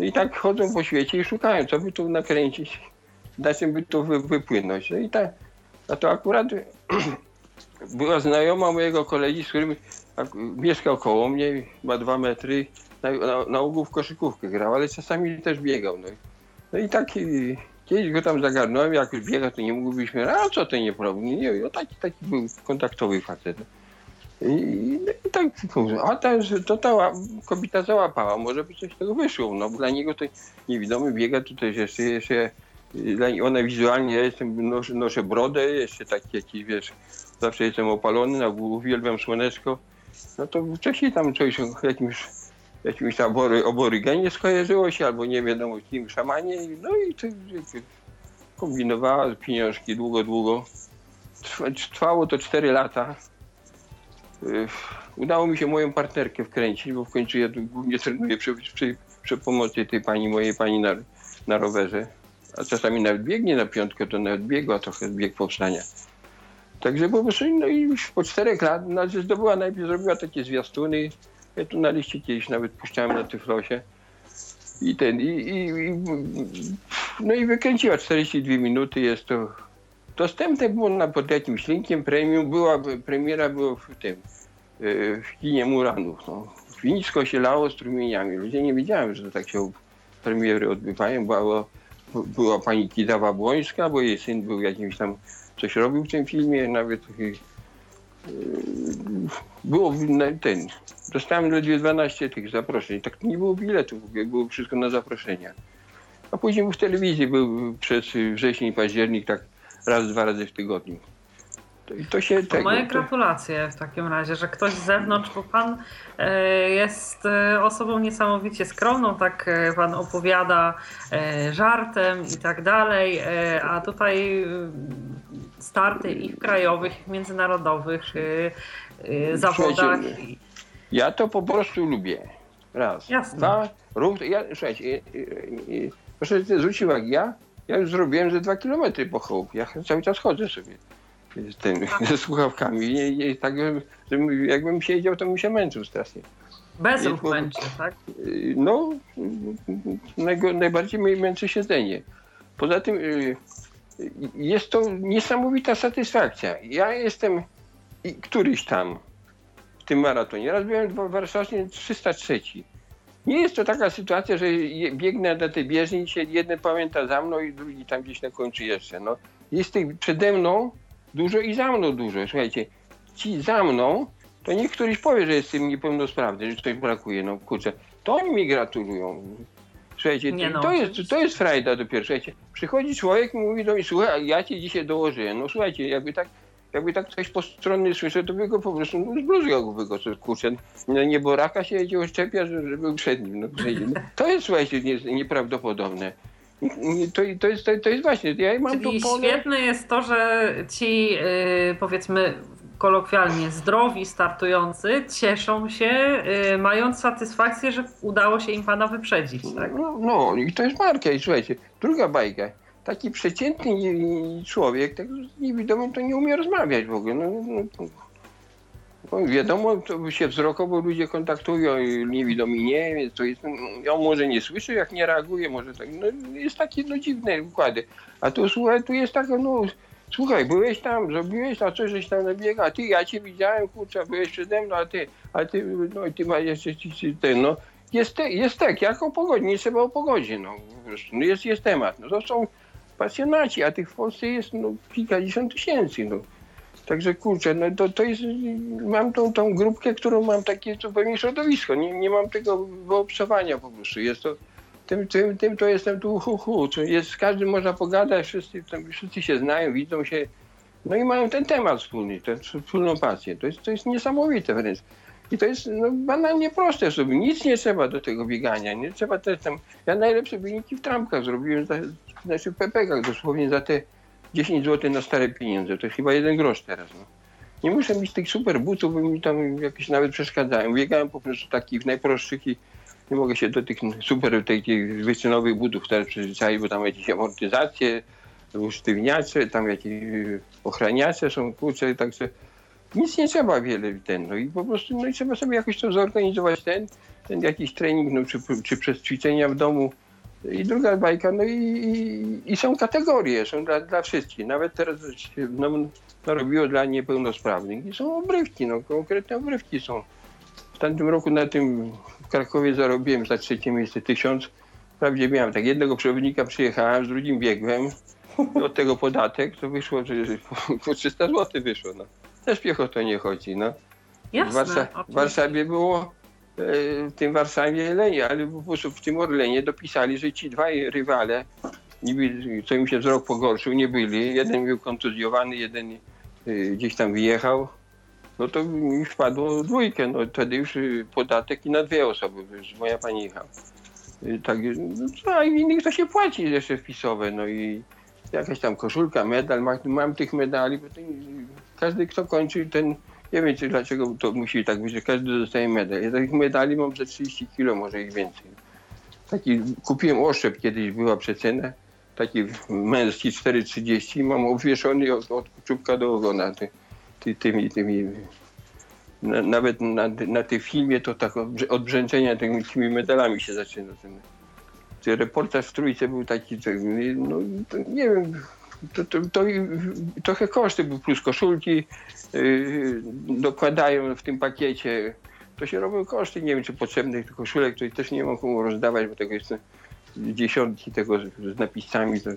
i tak chodzą po świecie i szukają, co by tu nakręcić, na czym by wy, wypłynąć. No i tak, a to akurat <clears throat> była znajoma mojego kolegi, z którym mieszkał koło mnie, ma dwa metry, na, na, na ogół w koszykówkę grał, ale czasami też biegał. No, i- no i tak y, kiedyś go tam zagarnąłem, jak już biega, to nie mógłbyśmy, a co to nie problem, nie, no, taki, taki był kontaktowy facet. I, i, tak, a że to ta kobieta załapała, może by coś z tego wyszło, no dla niego to niewidomy biega, to też jeszcze, jeszcze ona wizualnie, ja jestem, noszę, noszę brodę, jeszcze taki jakiś, wiesz, zawsze jestem opalony, na uwielbiam słoneczko, no to wcześniej tam coś o jakimś jakimś tam obory, oborygenie skojarzyło się, albo nie wiadomo kim, szamanie, no i to kombinowała pieniążki długo, długo. Trwa- Trwało to 4 lata. Udało mi się moją partnerkę wkręcić, bo w końcu ja głównie trenuję przy, przy, przy pomocy tej pani, mojej pani na, na rowerze. A czasami nawet biegnie na piątkę, to nawet biegła trochę bieg powstania. Także po prostu, no i po czterech latach, no, że zdobyła najpierw, zrobiła takie zwiastuny, ja tu na liście kiedyś nawet puszczałem na Tyflosie. I ten, i, i, i no i wykręciła 42 minuty, jest to dostępne było na, pod jakimś linkiem premium, była premiera była w tym, yy, w kinie Muranów. No. Winicko się lało strumieniami, ludzie nie wiedziałem, że tak się premiery odbywają, była, była pani Kidawa Błońska, bo jej syn był jakimś tam, coś robił w tym filmie, nawet było ten, dostałem ledwie 12 tych zaproszeń, tak nie było biletów, było wszystko na zaproszenia. A później był w telewizji, był przez wrzesień październik, tak raz, dwa razy w tygodniu. I to się To moje gratulacje w takim razie, że ktoś z zewnątrz, bo pan e, jest e, osobą niesamowicie skromną, tak e, pan opowiada żartem i tak dalej, a tutaj starty i w krajowych, i międzynarodowych zawodach. Ja to po prostu lubię. Raz. Jasne. Dwa. Ruch, ja, słuchajcie, proszę zwrócić uwagę, ja, ja już zrobiłem ze dwa kilometry po chałupie. Ja cały czas chodzę sobie z tym, <laughs> ze słuchawkami. I, i, tak, żebym, jakbym siedział, to bym się męczył strasznie. Bez ruch męczy, tak? No, najgo- najbardziej mnie męczy siedzenie. Poza tym y, jest to niesamowita satysfakcja. Ja jestem któryś tam w tym maratonie. Raz byłem w Warszawie 303. Nie jest to taka sytuacja, że biegnę do tej bieżni i się jeden pamięta za mną i drugi tam gdzieś na końcu jeszcze. No, jest tych przede mną dużo i za mną dużo. Słuchajcie, ci za mną, to niech któryś powie, że jestem niepełnosprawny, że coś brakuje. No kurczę, to oni mi gratulują. Słuchajcie, to, no, to, jest, to jest frajda dopiero. Słuchajcie, przychodzi człowiek i mówi do mnie, słuchaj, ja cię dzisiaj dołożyłem. No słuchajcie, jakby tak, jakby tak ktoś postronny słyszał, to by go po prostu no, zbluzgałby go, co, kurczę. No, nie boraka się jedzie oszczepia, że, że był przed nim. No, no, to jest, słuchajcie, nie, nieprawdopodobne. To, to, jest, to, to jest właśnie, ja mam Czyli to pole... świetne jest to, że ci y, powiedzmy kolokwialnie zdrowi startujący cieszą się, y, mając satysfakcję, że udało się im pana wyprzedzić. Tak? No, no i to jest marka. I słuchajcie, druga bajka. Taki przeciętny nie- człowiek, tak z niewidomym, to nie umie rozmawiać w ogóle. No, no, no, no, wiadomo, to się wzrokowo ludzie kontaktują, i niewidomi nie, więc to jest, no, on może nie słyszy, jak nie reaguje, może tak, no, jest takie no, dziwne układy. A tu słuchaj, tu jest taka, no, słuchaj, byłeś tam, zrobiłeś, a co żeś tam nabiega, a ty, ja cię widziałem, kurczę, byłeś przede mną, a ty, a ty, no i ty masz jeszcze ten, no. Jest, te, jest tak, jak o pogodzie, nie trzeba o pogodzie, no, no jest, jest temat, no to są pasjonaci, a tych w Polsce jest, no, kilkadziesiąt tysięcy, no. Także kurczę, no to, to jest, mam tą, tą grupkę, którą mam takie zupełnie środowisko, nie, nie mam tego wyobcowania po prostu, jest to, tym, tym, tym to jestem tu hu, hu, jest, z każdym można pogadać, wszyscy, tam, wszyscy się znają, widzą się, no i mają ten temat wspólny, tę wspólną pasję, to jest, to jest niesamowite wręcz. I to jest no, banalnie proste sobie, nic nie trzeba do tego biegania, nie trzeba też tam, ja najlepsze wyniki w trampkach zrobiłem, za, znaczy w PPK dosłownie za te 10 zł na stare pieniądze, to chyba jeden grosz teraz. No. Nie muszę mieć tych super butów, bo mi tam jakieś nawet przeszkadzają. Biegałem po prostu takich najprostszych i nie mogę się do tych super takich wyczynowych butów teraz przyzwyczaić, bo tam jakieś amortyzacje, usztywniacze, tam jakieś y, ochraniacze są, kurcze, także nic nie trzeba wiele ten, no i po prostu, no i trzeba sobie jakoś to zorganizować ten, ten jakiś trening, no czy, czy przez ćwiczenia w domu, i druga bajka, no i, i, i są kategorie, są dla, dla wszystkich. Nawet teraz no, narobiło dla niepełnosprawnych i są obrywki, no konkretne obrywki są. W tamtym roku na tym w Krakowie zarobiłem za trzecie miejsce tysiąc. Wprawdzie miałem tak, jednego przewodnika przyjechałem, z drugim biegłem. Od tego podatek to wyszło, że po- po 300 zł wyszło. No. Też piechotą nie chodzi, no. W, Jasne. Warsza- w. Warszawie było w tym Warszawie Lenie, ale po prostu w tym Orlenie dopisali, że ci dwaj rywale, co im się wzrok pogorszył, nie byli. Jeden był kontuzjowany, jeden e, gdzieś tam wyjechał. No to mi wpadło dwójkę, no wtedy już e, podatek i na dwie osoby, moja pani jechała. E, Tak, no, a innych to się płaci jeszcze wpisowe, no i jakaś tam koszulka, medal, mam, mam tych medali, bo to, każdy kto kończy ten nie wiem, czy dlaczego to musi tak być, że każdy dostaje medal. Ja takich medali mam za 30 kilo, może ich więcej. Taki, kupiłem oszczep kiedyś, była przecena. Taki męski 4,30 mam obwieszony od, od czubka do ogona ty, ty, tymi, tymi na, nawet na, na tym filmie to tak od, brzęczenia tymi, tymi medalami się zaczyna. Ten, ten reportaż w Trójce był taki, no nie wiem, to, to, to, trochę koszty, plus koszulki, yy, dokładają w tym pakiecie. To się robią koszty, nie wiem czy potrzebnych tych koszulek, to też nie komu rozdawać, bo tego jest dziesiątki tego z, z napisami. To...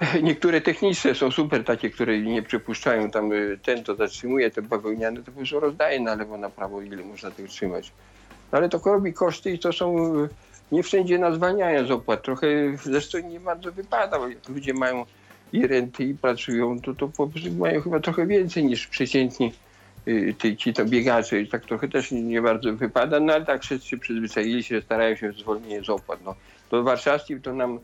<laughs> Niektóre techniczne są super takie, które nie przypuszczają tam y, ten to zatrzymuje, te bawełniane, to po prostu rozdaje na lewo, na prawo, ile można tego trzymać. Ale to robi koszty i to są, y, nie wszędzie nas zwalniają z opłat. Trochę zresztą nie bardzo wypada, bo jak ludzie mają i renty i pracują, to, to mają chyba trochę więcej niż przeciętni y, ci, ci to biegacze i tak trochę też nie, nie bardzo wypada, no ale tak wszyscy przyzwyczaili się, starają się zwolnienie z opłat. No. To warszawskim to nam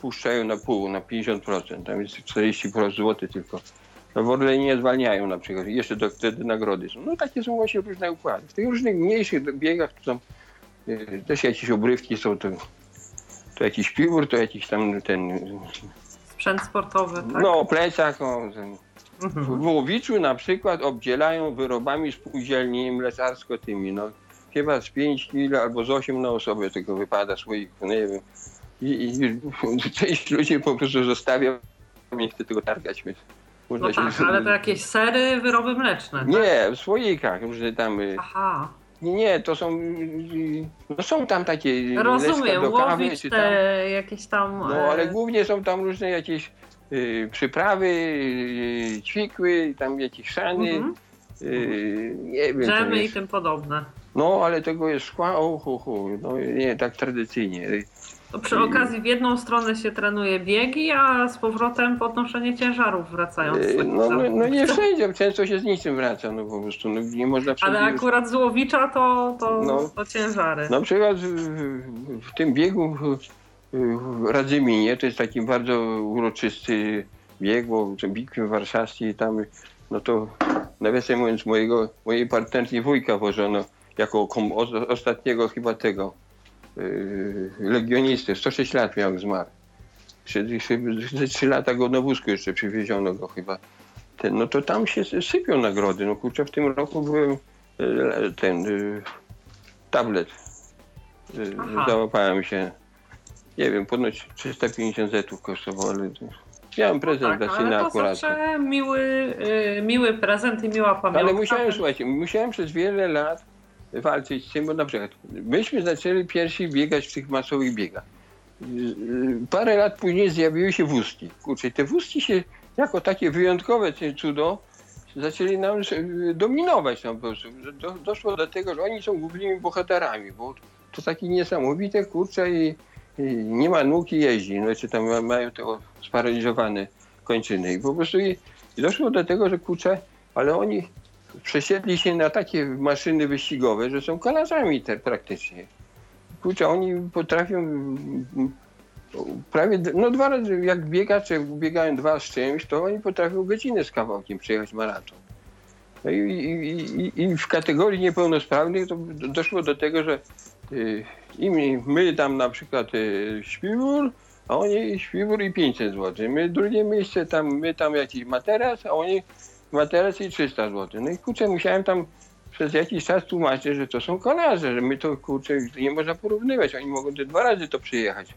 puszczają na pół, na 50%, tam jest 40 zł tylko. No w Orlenie nie zwalniają na przykład, jeszcze do, wtedy nagrody są. No takie są właśnie różne układy. W tych różnych mniejszych biegach to są też jakieś obrywki są, to, to jakiś piór, to jakiś tam ten, Sprzęt sportowy, tak? no plecak, o, ten, Mhm. w Łowiczu na przykład obdzielają wyrobami spółdzielni mleczarsko tymi, no chyba z 5 kilo albo z 8 na osobę tego wypada słoików, nie wiem. i, i <laughs> część ludzi po prostu zostawia, nie chce tego targać. Można No się- tak, ale to jakieś sery, wyroby mleczne. Tak? Nie, w słoikach różne tam. y, Aha, Nie, nie, to są. No są tam takie. rozumiem, do kawy, łowić te tam. jakieś tam... No e, ale głównie są tam różne jakieś y, przyprawy, y, ćwikły, tam jakieś szany. mhm, y, nie wiem. co dżemy i tym podobne. No ale tego jest szkła, o. No nie, tak tradycyjnie. To przy okazji w jedną stronę się trenuje biegi, a z powrotem podnoszenie ciężarów wracając. No, no, no nie wszędzie, często się z niczym wraca, no po prostu. No, nie można Ale akurat z łowicza to, to, No. to ciężary. Na przykład w, w- tym biegu w, Radzyminie, to jest taki bardzo uroczysty bieg, bo bitwy warszawskiej tam, no to nawiasem mówiąc mojego, mojej partnerki wujka wożono jako kom, ostatniego chyba tego legionisty, 106 lat miał zmarł. 3 lata go na wózku jeszcze przywieziono go chyba. Ten, no to tam się sypią nagrody. No kurczę, w tym roku byłem e, ten e, tablet. Aha. Załapałem się. Nie wiem, ponoć 350 zetów kosztowało, ale miałem prezent tak, dla ale syna to akurat. zawsze miły, y, miły prezent i miła pamiątka. Ale musiałem, słuchajcie, musiałem przez wiele lat walczyć z tym, bo na przykład myśmy zaczęli pierwsi biegać w tych masowych biegach. Y, y, Parę lat później zjawiły się wózki. Kurczę, te wózki się jako takie wyjątkowe te cudo zaczęli nam y, dominować tam po prostu. Doszło do tego, że oni są głównymi bohaterami, bo to takie niesamowite, kurczę i, i nie ma nóg i jeździ, no czy tam ma- mają to sparaliżowane kończyny. I po prostu i, i doszło do tego, że kurczę, ale oni przesiedli się na takie maszyny wyścigowe, że są kolarzami te praktycznie. Kurczę, oni potrafią prawie, no dwa razy, jak biegacze biegają dwa z czymś, to oni potrafią godzinę z kawałkiem przejechać maraton. No i, i, i, w kategorii niepełnosprawnych to doszło do tego, że y, im, my tam na przykład y, śpiwór, a oni śpiwór i 500 zł. My drugie miejsce tam, my tam jakiś materac, a oni materac i 300 zł. No i kurczę, musiałem tam przez jakiś czas tłumaczyć, że to są kolarze, że my to kurczę nie można porównywać. Oni mogą te dwa razy to przyjechać.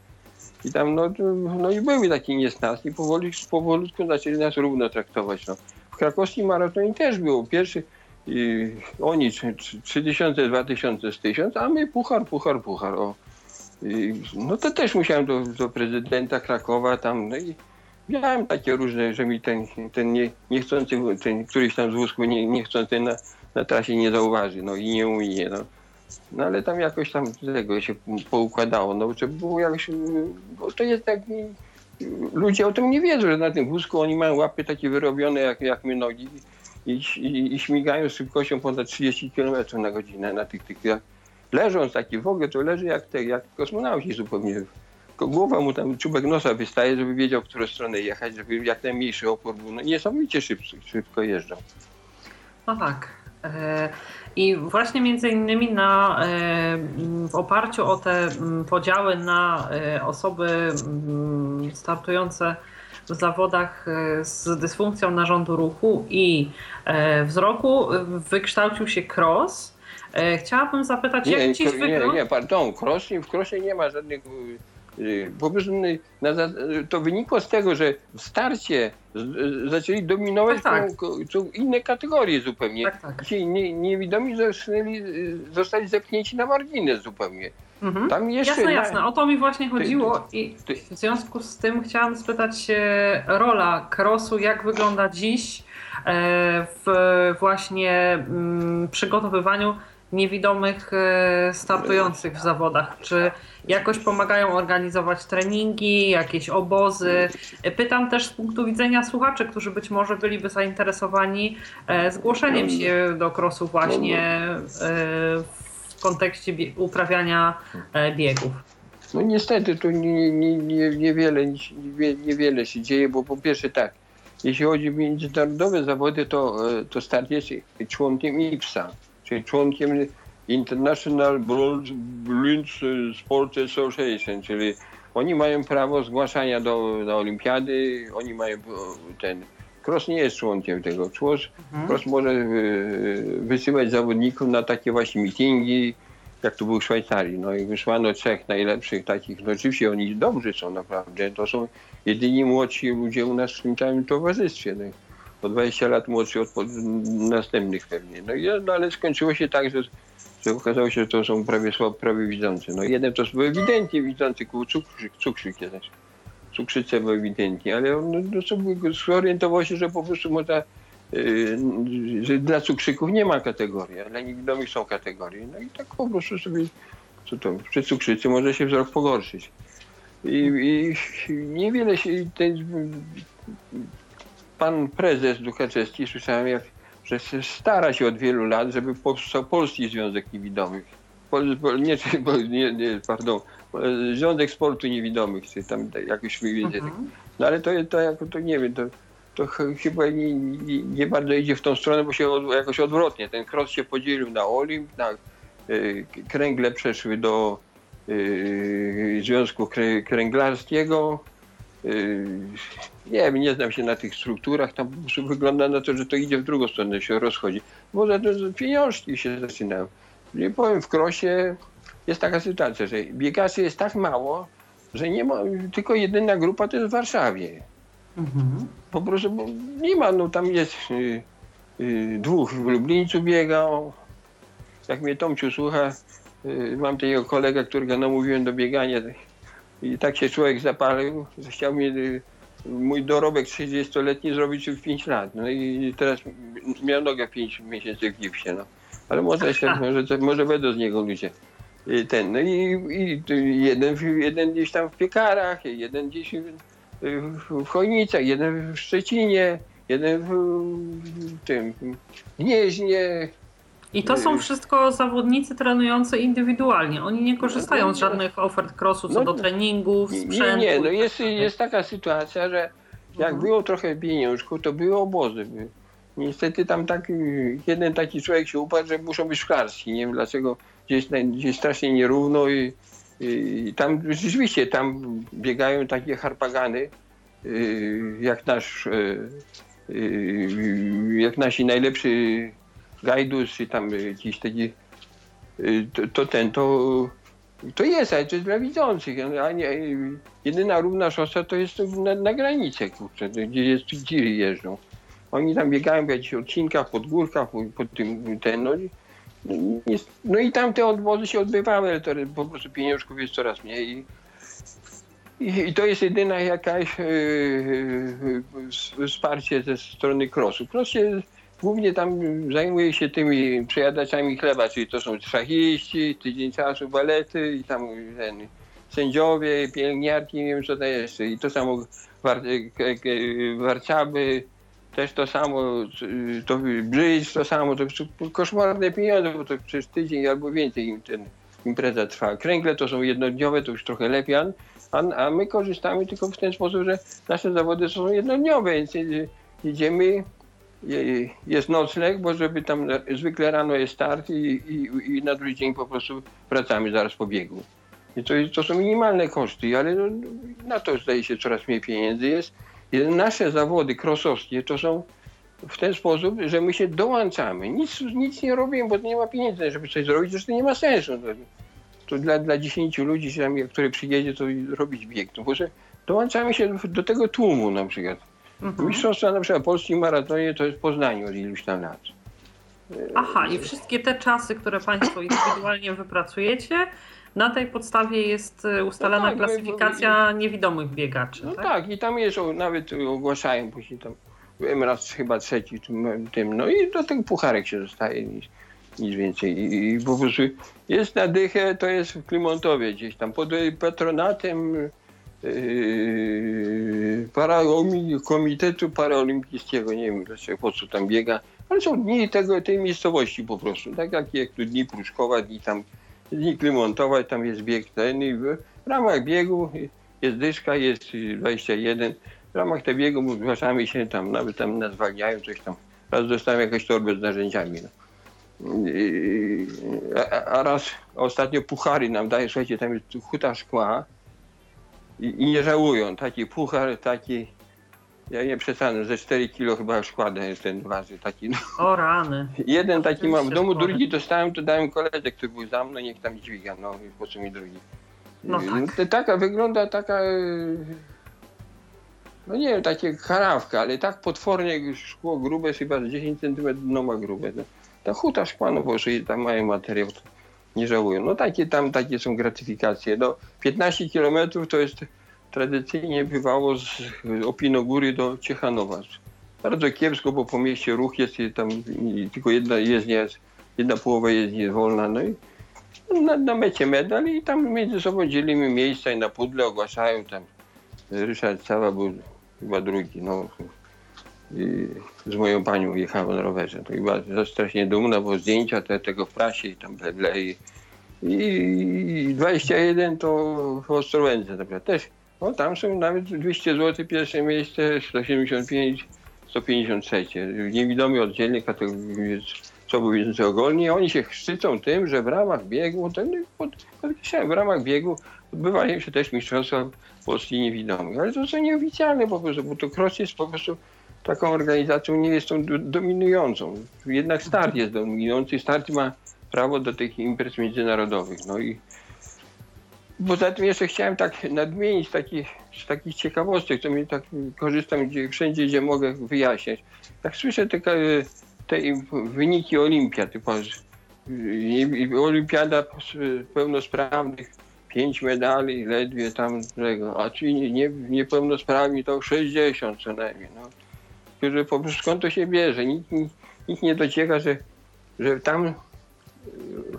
I tam no, no i były takie niesnaski, powoli, powolutku zaczęli nas równo traktować. No. W krakowskim maratonie też było. Pierwszy i oni trzy- trzy- 3000, 2000 z 1000, a my puchar, puchar, puchar. O. I, no to też musiałem do, do prezydenta Krakowa tam, no i miałem takie różne, że mi ten, ten nie, niechcący, ten któryś tam z wózku nie, niechcący na, na trasie nie zauważy, no i nie uminie, no. No ale tam jakoś tam tego się poukładało, no że było jakoś, bo to jest tak, ludzie o tym nie wiedzą, że na tym wózku oni mają łapy takie wyrobione jak, jak my nogi i, i, i śmigają z szybkością ponad 30 km na godzinę na tych, tych leżąc taki w ogóle to leży jak, te, jak kosmonauci zupełnie. Głowa mu tam, czubek nosa wystaje, żeby wiedział, w którą stronę jechać, żeby jak najmniejszy opór był. No niesamowicie szybko, szybko jeżdżą. No tak. E, I właśnie między innymi na, e, w oparciu o te m, podziały na e, osoby m, startujące w zawodach z dysfunkcją narządu ruchu i wzroku wykształcił się cross. Chciałabym zapytać, jak Nie, dziś kro- nie, wygląda... nie, pardon, cross, w crossie nie ma żadnych. Y, y, to wynikło z tego, że w starcie y, zaczęli dominować Tak, tak. inne kategorie zupełnie. Tak, tak. Ci nie, niewidomi zostali, zostali zepchnięci na margines zupełnie. Mhm. Tam jeszcze Jasne, na- jasne. O to mi właśnie chodziło i ty- w związku z tym chciałam spytać się rola crossu, jak wygląda dziś e, w właśnie mm, przygotowywaniu niewidomych e, startujących w zawodach. Czy jakoś pomagają organizować treningi, jakieś obozy? E, Pytam też z punktu widzenia słuchaczy, którzy być może byliby zainteresowani e, zgłoszeniem się do crossu właśnie w kontekście uprawiania biegów. No niestety to nie, nie, nie, niewiele, nie, się dzieje, bo po pierwsze tak, jeśli chodzi o międzynarodowe zawody, to, to start jest członkiem IPSA, czyli członkiem International Blind Blind Sport Association, czyli oni mają prawo zgłaszania do, do olimpiady, oni mają e, ten, Cross nie jest członkiem tego, Cross, Mhm. Cross może e, wysyłać zawodników na takie właśnie mitingi, jak to było w Szwajcarii. No i wysłano trzech najlepszych takich, no oczywiście oni dobrzy są naprawdę, to są jedyni młodsi ludzie u nas w tym całym towarzystwie. O 20 lat młodszy od następnych pewnie. No, no ale skończyło się tak, że, że okazało się, że to są prawie słabo, prawie widzący. No jeden to był ewidentnie widzący, koło cukrzyk, cukrzyk jeden. Cukrzycę był ewidentnie, ale on no, no, zorientował się, że po prostu można Yy, że dla cukrzyków nie ma kategorii, dla niewidomych są kategorie. No i tak po prostu sobie, co to, przy cukrzycy może się wzrok pogorszyć. I, i niewiele się, ten, pan prezes Dukaczewski, słyszałem, jak, że się stara się od wielu lat, żeby powstał Polski Związek Niewidomych. Pol, nie, <laughs> nie, nie, pardon, Związek Sportu Niewidomych, czy tam jakoś mniej więcej. Mhm. No ale to, to, to nie wiem, to to chyba nie, nie, nie, bardzo idzie w tą stronę, bo się od, jakoś odwrotnie. Ten cross się podzielił na Olimp, na y, kręgle przeszły do y, Związku Kręglarskiego. Y, nie wiem, nie znam się na tych strukturach, tam po prostu wygląda na to, że to idzie w drugą stronę, się rozchodzi. Może to pieniążki się zaczynają. Nie powiem, w krosie jest taka sytuacja, że biegaczy jest tak mało, że nie ma, tylko jedyna grupa to jest w Warszawie. Mhm. Po prostu bo nie ma, no tam jest y, y, dwóch w Lublińcu biegał. Jak mnie Tomciu słucha, y, mam takiego kolegę, którego namówiłem do biegania i tak się człowiek zapalił, że chciał mi y, mój dorobek 30-letni zrobić w 5 lat. No i teraz miał nogę 5 miesięcy w gipsie, no. Ale może, jeszcze, może, może będą z niego ludzie. I ten, no i, i jeden, jeden gdzieś tam w piekarach, jeden gdzieś w Chojnicach, jeden w Szczecinie, jeden w tym w Gnieźnie. I to są wszystko zawodnicy trenujący indywidualnie. Oni nie korzystają z żadnych ofert crossu co no, do treningów, sprzętu. Nie, nie, no jest, jest taka sytuacja, że jak mhm. było trochę pieniążku, to były obozy. Niestety tam tak, jeden taki człowiek się upadł, że muszą być szklarski. Nie wiem dlaczego gdzieś, gdzieś strasznie nierówno i i tam rzeczywiście tam biegają takie harpagany, y, jak nasz, y, y, jak nasi najlepszy gajdus, czy tam jakiś taki, to, to ten, to, to jest, ale to jest dla widzących. A nie, jedyna równa szosa to jest na, na granicy, kurczę, gdzie jest tiry jeżdżą. Oni tam biegają w jakichś odcinkach, pod górkach, pod tym, ten, no, no i tam te odwozy się odbywały, ale to po prostu pieniążków jest coraz mniej. I, i to jest jedyna jakaś yy, yy, wsparcie ze strony krosu. Kros się głównie tam zajmuje się tymi przejadaczami chleba, czyli to są szachiści, tydzień czasu, balety i tam ten, sędziowie, pielęgniarki, nie wiem co to jeszcze. I to samo war, warcaby, też to samo, to bryż to samo, to koszmarne pieniądze, bo to przez tydzień albo więcej im ten impreza trwa. Kręgle to są jednodniowe, to już trochę lepiej, a, a my korzystamy tylko w ten sposób, że nasze zawody są jednodniowe, więc idziemy, jest nocleg, bo żeby tam zwykle rano jest start i, i, i na drugi dzień po prostu wracamy zaraz po biegu. I to, to są minimalne koszty, ale no, na to zdaje się coraz mniej pieniędzy jest. Nasze zawody krosowskie to są w ten sposób, że my się dołączamy. Nic, nic nie robimy, bo nie ma pieniędzy, żeby coś zrobić, zresztą nie ma sensu. To, to dla, dla 10 ludzi, który przyjedzie, to robić bieg. To może dołączamy się do tego tłumu na przykład. Mhm. Mistrzostwa na przykład Polski maratonie to jest Poznaniu od iluś tam lat. Aha, i wszystkie te czasy, które Państwo indywidualnie wypracujecie, na tej podstawie jest e, ustalana no tak, klasyfikacja niewidomych biegaczy. No tak? tak? i tam jest, nawet ogłaszają później tam, raz chyba trzeci tym, tym, no i do tego pucharek się zostaje nic, nic więcej. I, I, po prostu jest na dychę, to jest w Klimontowie gdzieś tam, pod patronatem yy, Komitetu Paraolimpijskiego, nie wiem dlaczego, po co tam biega, ale są dni tego, tej miejscowości po prostu, tak jak, jak tu dni Pruszkowa, dni tam znikli montować, tam jest bieg ten i w ramach biegu jest dyszka, jest 21. W ramach tego biegu zgłaszamy się tam, nawet tam nas zwalniają, coś tam. Raz dostałem jakąś torbę z narzędziami. No. A, a, raz ostatnio puchary nam daje, słuchajcie, tam jest huta szkła i, i nie żałują. Taki puchar, taki Ja nie przesadzam, ze 4 kilo chyba już kładę ten waży taki. No. O rany. Jeden taki mam w domu, drugi dostałem, to dałem koledze, który był za mną, niech tam dźwiga, no i po co mi drugi. No tak. taka wygląda taka, no nie wiem, takie karawka, ale tak potwornie szkło grube, jest chyba z 10 cm no ma grube. No. Ta huta szkła, no bo jeżeli tam mają materiał, to nie żałują. No takie tam, takie są gratyfikacje. No 15 km to jest tradycyjnie bywało z Opinogóry do Ciechanowa. Bardzo kiepsko, bo po mieście ruch jest i tam i tylko jedna jezdnia jest, jedna połowa jezdni jest wolna, no i na, na mecie medal i tam między sobą dzielimy miejsca i na pudle ogłaszają tam. Ryszard Cawa był chyba drugi, no. I z moją panią jechałem na rowerze. To była strasznie dumna, bo zdjęcia te, tego w prasie i tam ble, ble i, i 21 to w Ostrołęce. Też, no tam są nawet 200 zł pierwsze miejsce, 175, 153. Niewidomi oddzielnie co więcej ogólnie, oni się szczycą tym, że w ramach biegu, podkreślałem, w ramach biegu odbywają się też mistrzostwa Polski niewidomych. Ale to są nieoficjalne po prostu, bo to cross jest po prostu taką organizacją, nie jest tą do- dominującą. Jednak start jest dominujący, start ma prawo do tych imprez międzynarodowych. No i poza tym jeszcze chciałem tak nadmienić takich, z takich ciekawostek, to mi tak korzystam gdzie, wszędzie, gdzie mogę wyjaśniać. Jak słyszę te, te wyniki olimpiad, typu, olimpiada pełnosprawnych, pięć medali, ledwie tam tego, a ci nie, niepełnosprawni to 60 co najmniej. No. Że po prostu skąd to się bierze? Nikt, nikt, nikt nie docieka, że, że tam e,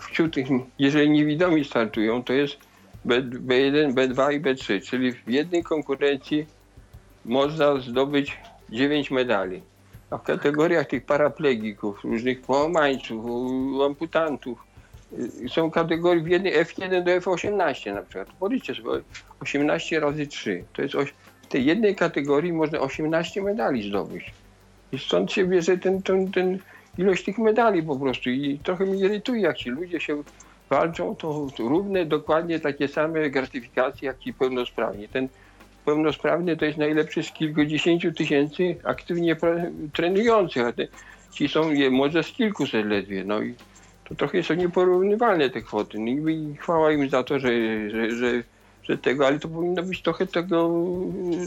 wśród tych, jeżeli niewidomi startują, to jest B, B1, B2 i B3, czyli w jednej konkurencji można zdobyć 9 medali. A w kategoriach tych paraplegików, różnych połamańców, u- amputantów, y, są kategorie w jednej F1 do F18 na przykład. Policzcie sobie 18 razy 3. To jest tej jednej kategorii można 18 medali zdobyć. I stąd się bierze ten, ten, ten ilość tych medali po prostu. I trochę mnie irytuje, jak ci ludzie się walczą, to równe, dokładnie takie same gratyfikacje, jak ci pełnosprawni. Ten pełnosprawny to jest najlepszy z kilkudziesięciu tysięcy aktywnie trenujących, a te, ci są je, może z kilkuset ledwie. No i to trochę są nieporównywalne te kwoty. No i chwała im za to, że, że, że, że tego, ale to powinno być trochę tego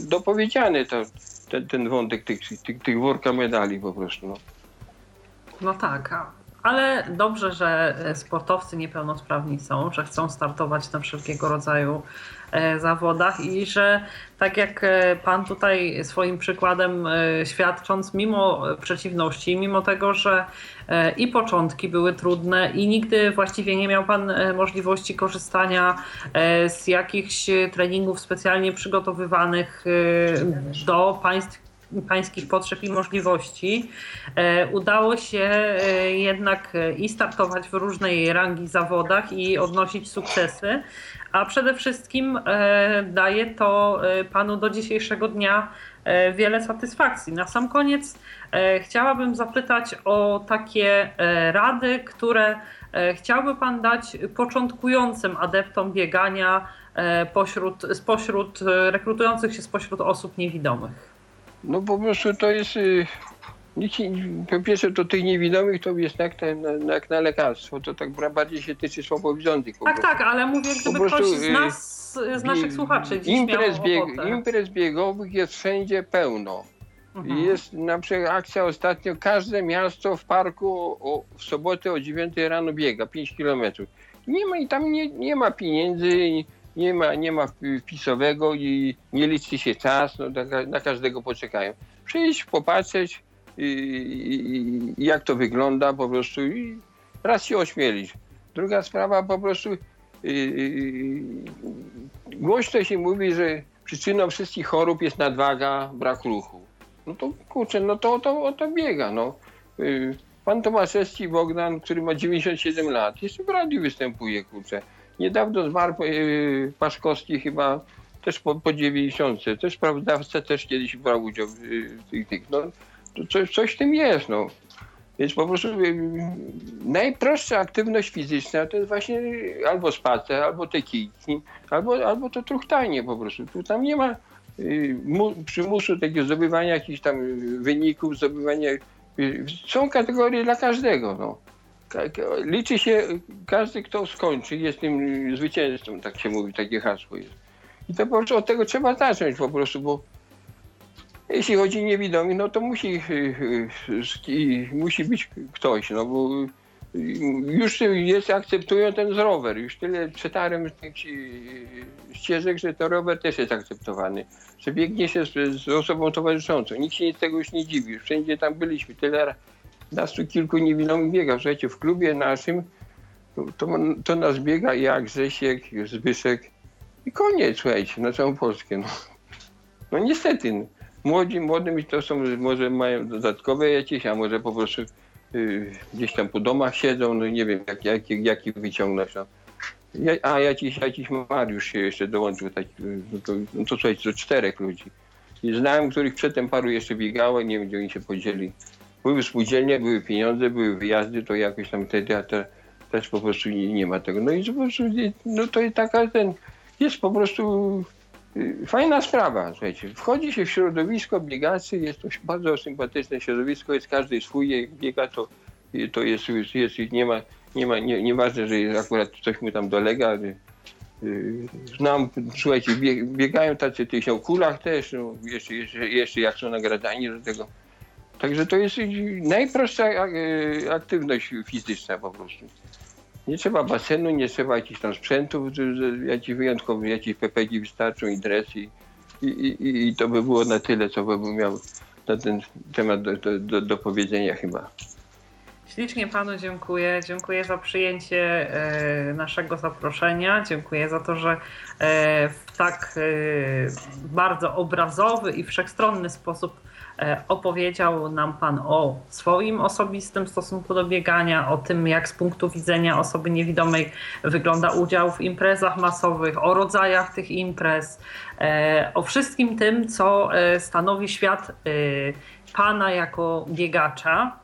dopowiedziane, to, ten, ten wątek tych, tych, tych worka medali po prostu. No. No tak, a- ale dobrze, że sportowcy niepełnosprawni są, że chcą startować na wszelkiego rodzaju zawodach i że tak jak e, pan tutaj swoim przykładem e, świadcząc, mimo e, przeciwności, mimo tego, że e, i początki były trudne i nigdy właściwie nie miał pan e, możliwości korzystania e, z jakichś e, treningów specjalnie przygotowywanych e, do państw pańskich potrzeb i możliwości, e, udało się e, jednak e, i startować w różnej rangi zawodach i odnosić sukcesy, a przede wszystkim daje to panu do dzisiejszego dnia wiele satysfakcji. Na sam koniec chciałabym zapytać o takie rady, które chciałby pan dać początkującym adeptom biegania pośród, spośród rekrutujących się spośród osób niewidomych. No po prostu to jest. y, Nic, po pierwsze, to tych niewidomych to jest jak, ten, jak na lekarstwo. To tak bardziej się tyczy słabowidzących. po Tak, tak, ale mówię, gdyby prostu, ktoś z y, nas, z naszych słuchaczy dziś imprez, bieg, imprez biegowych jest wszędzie pełno. Mhm. Jest na przykład akcja ostatnio, każde miasto w parku o, w sobotę o 9 rano biega 5 kilometrów. Nie ma i tam nie, nie ma pieniędzy, nie ma, nie ma wpisowego i nie liczy się czas, no, na, ka- na każdego poczekają. Przyjść, popatrzeć i, i, i jak to wygląda po prostu i raz się ośmielić. Druga sprawa po prostu yy, głośno się mówi, że przyczyną wszystkich chorób jest nadwaga, brak ruchu. No to kurczę, no to to, to biega, no. Pan Tomaszewski Bogdan, który ma 97 lat, jeszcze w radiu występuje, kurczę. Niedawno zmarł yy, Paszkowski chyba też po, po 90. Też sprawozdawca też kiedyś brał udział w, tych, tych. No, to coś, coś w tym jest, no. Więc po prostu yy, najprostsza aktywność fizyczna to jest właśnie albo spacer, albo te kijki, albo, albo to truchtanie po prostu. Tu tam nie ma y, przymusu takiego zdobywania jakichś tam wyników, zdobywania. Są kategorie dla każdego. No. Liczy się każdy, kto skończy, jest tym zwycięzcą, tak się mówi, takie hasło jest. I to po prostu od tego trzeba zacząć po prostu, bo jeśli chodzi o niewidomych, no to musi, musi być ktoś, no bo już jest, akceptują ten rower. Już tyle przetarłem tych ścieżek, że to rower też jest akceptowany. Że biegnie się z, z osobą towarzyszącą. Nikt się z tego już nie dziwi. Wszędzie tam byliśmy. Tyle nas tu kilku niewidomych biega. Słuchajcie, w klubie naszym to, to nas biega jak Grzesiek, Zbyszek i koniec, słuchajcie, na całą Polskę. No, no niestety. No. Młodzi, młodym to są, może mają dodatkowe jakieś, a może po prostu Y, gdzieś tam po domach siedzą, no nie wiem, jak, jak, jak ich wyciągnąć. No. Ja, a jakiś, jakiś Mariusz się jeszcze dołączył, taki, no to, no to słuchajcie, to czterech ludzi. I znałem, których przedtem paru jeszcze biegało, nie wiem, gdzie oni się podzieli. Były spółdzielnie, były pieniądze, były wyjazdy, to jakoś tam wtedy, a te, też po prostu nie, nie ma tego. No i po prostu, no to jest taka ten, jest po prostu Y, fajna sprawa, słuchajcie. Wchodzi się w środowisko biegaczy, jest to bardzo sympatyczne środowisko, jest każdy swój, jak biega to, to jest, jest, nie ma, nie ma, nie, nieważne, że akurat coś mu tam dolega. Y, y, znam, słuchajcie, biegają tacy tyś o kulach też, no, jeszcze, jeszcze, jeszcze jak są nagradzani do tego. Także to jest najprostsza aktywność fizyczna po prostu. Nie trzeba basenu, nie trzeba jakichś tam sprzętów, jakichś wyjątkowych, jakieś pepegi wystarczą i dres i, i, i, to by było na tyle, co bym miał na ten temat do, do, do, do powiedzenia chyba. Ślicznie panu dziękuję. Dziękuję za przyjęcie e, naszego zaproszenia. Dziękuję za to, że e, w tak e, bardzo obrazowy i wszechstronny sposób E, opowiedział nam Pan o swoim osobistym stosunku do biegania, o tym, jak z punktu widzenia osoby niewidomej wygląda udział w imprezach masowych, o rodzajach tych imprez, e, o wszystkim tym, co e, stanowi świat Pana jako biegacza.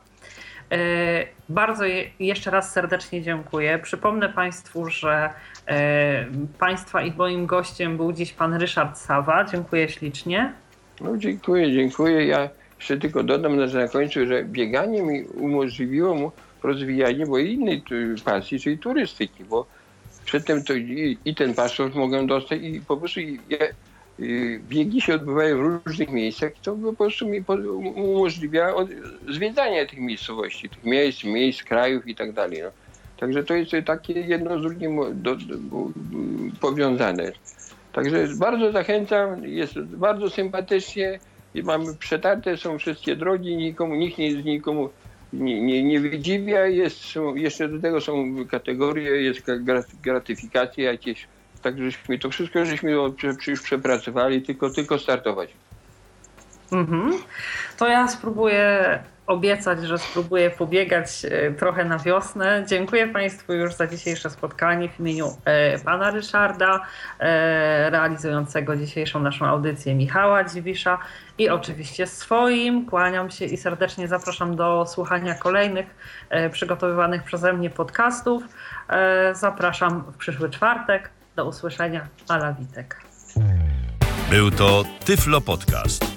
Bardzo jeszcze raz serdecznie dziękuję. Przypomnę Państwu, że Państwa i moim gościem był dziś Pan Ryszard Sawa. Dziękuję ślicznie. No dziękuję, dziękuję. Ja jeszcze tylko dodam na zakończeniu, że bieganie mi umożliwiło mu rozwijanie innej pasji, czyli turystyki, bo przedtem to i, i ten paszport mogłem dostać i po prostu ja, biegi się odbywają w różnych miejscach, to po prostu mi umożliwia zwiedzanie tych miejscowości, tych miejsc, miejsc, krajów i tak dalej. No. Także to jest takie jedno z drugim do, do, do, powiązane. Także bardzo zachęcam, jest bardzo sympatycznie. Mamy przetarte są wszystkie drogi, nikomu, nikt nie, nikomu nie, nie, nie wydziwia. Jest, są, jeszcze do tego są kategorie, jest gratyfikacja jakieś. Tak żeśmy to wszystko żeśmy już przepracowali, tylko, tylko startować. Mhm. To ja spróbuję obiecać, że spróbuję pobiegać e, trochę na wiosnę. Dziękuję Państwu już za dzisiejsze spotkanie w imieniu e, pana Ryszarda, e, realizującego dzisiejszą naszą audycję Michała Dziwisza i oczywiście swoim. Kłaniam się i serdecznie zapraszam do słuchania kolejnych przygotowywanych przeze mnie podcastów. Zapraszam w przyszły czwartek. Do usłyszenia. Ala Witek. Był to Tyflo Podcast.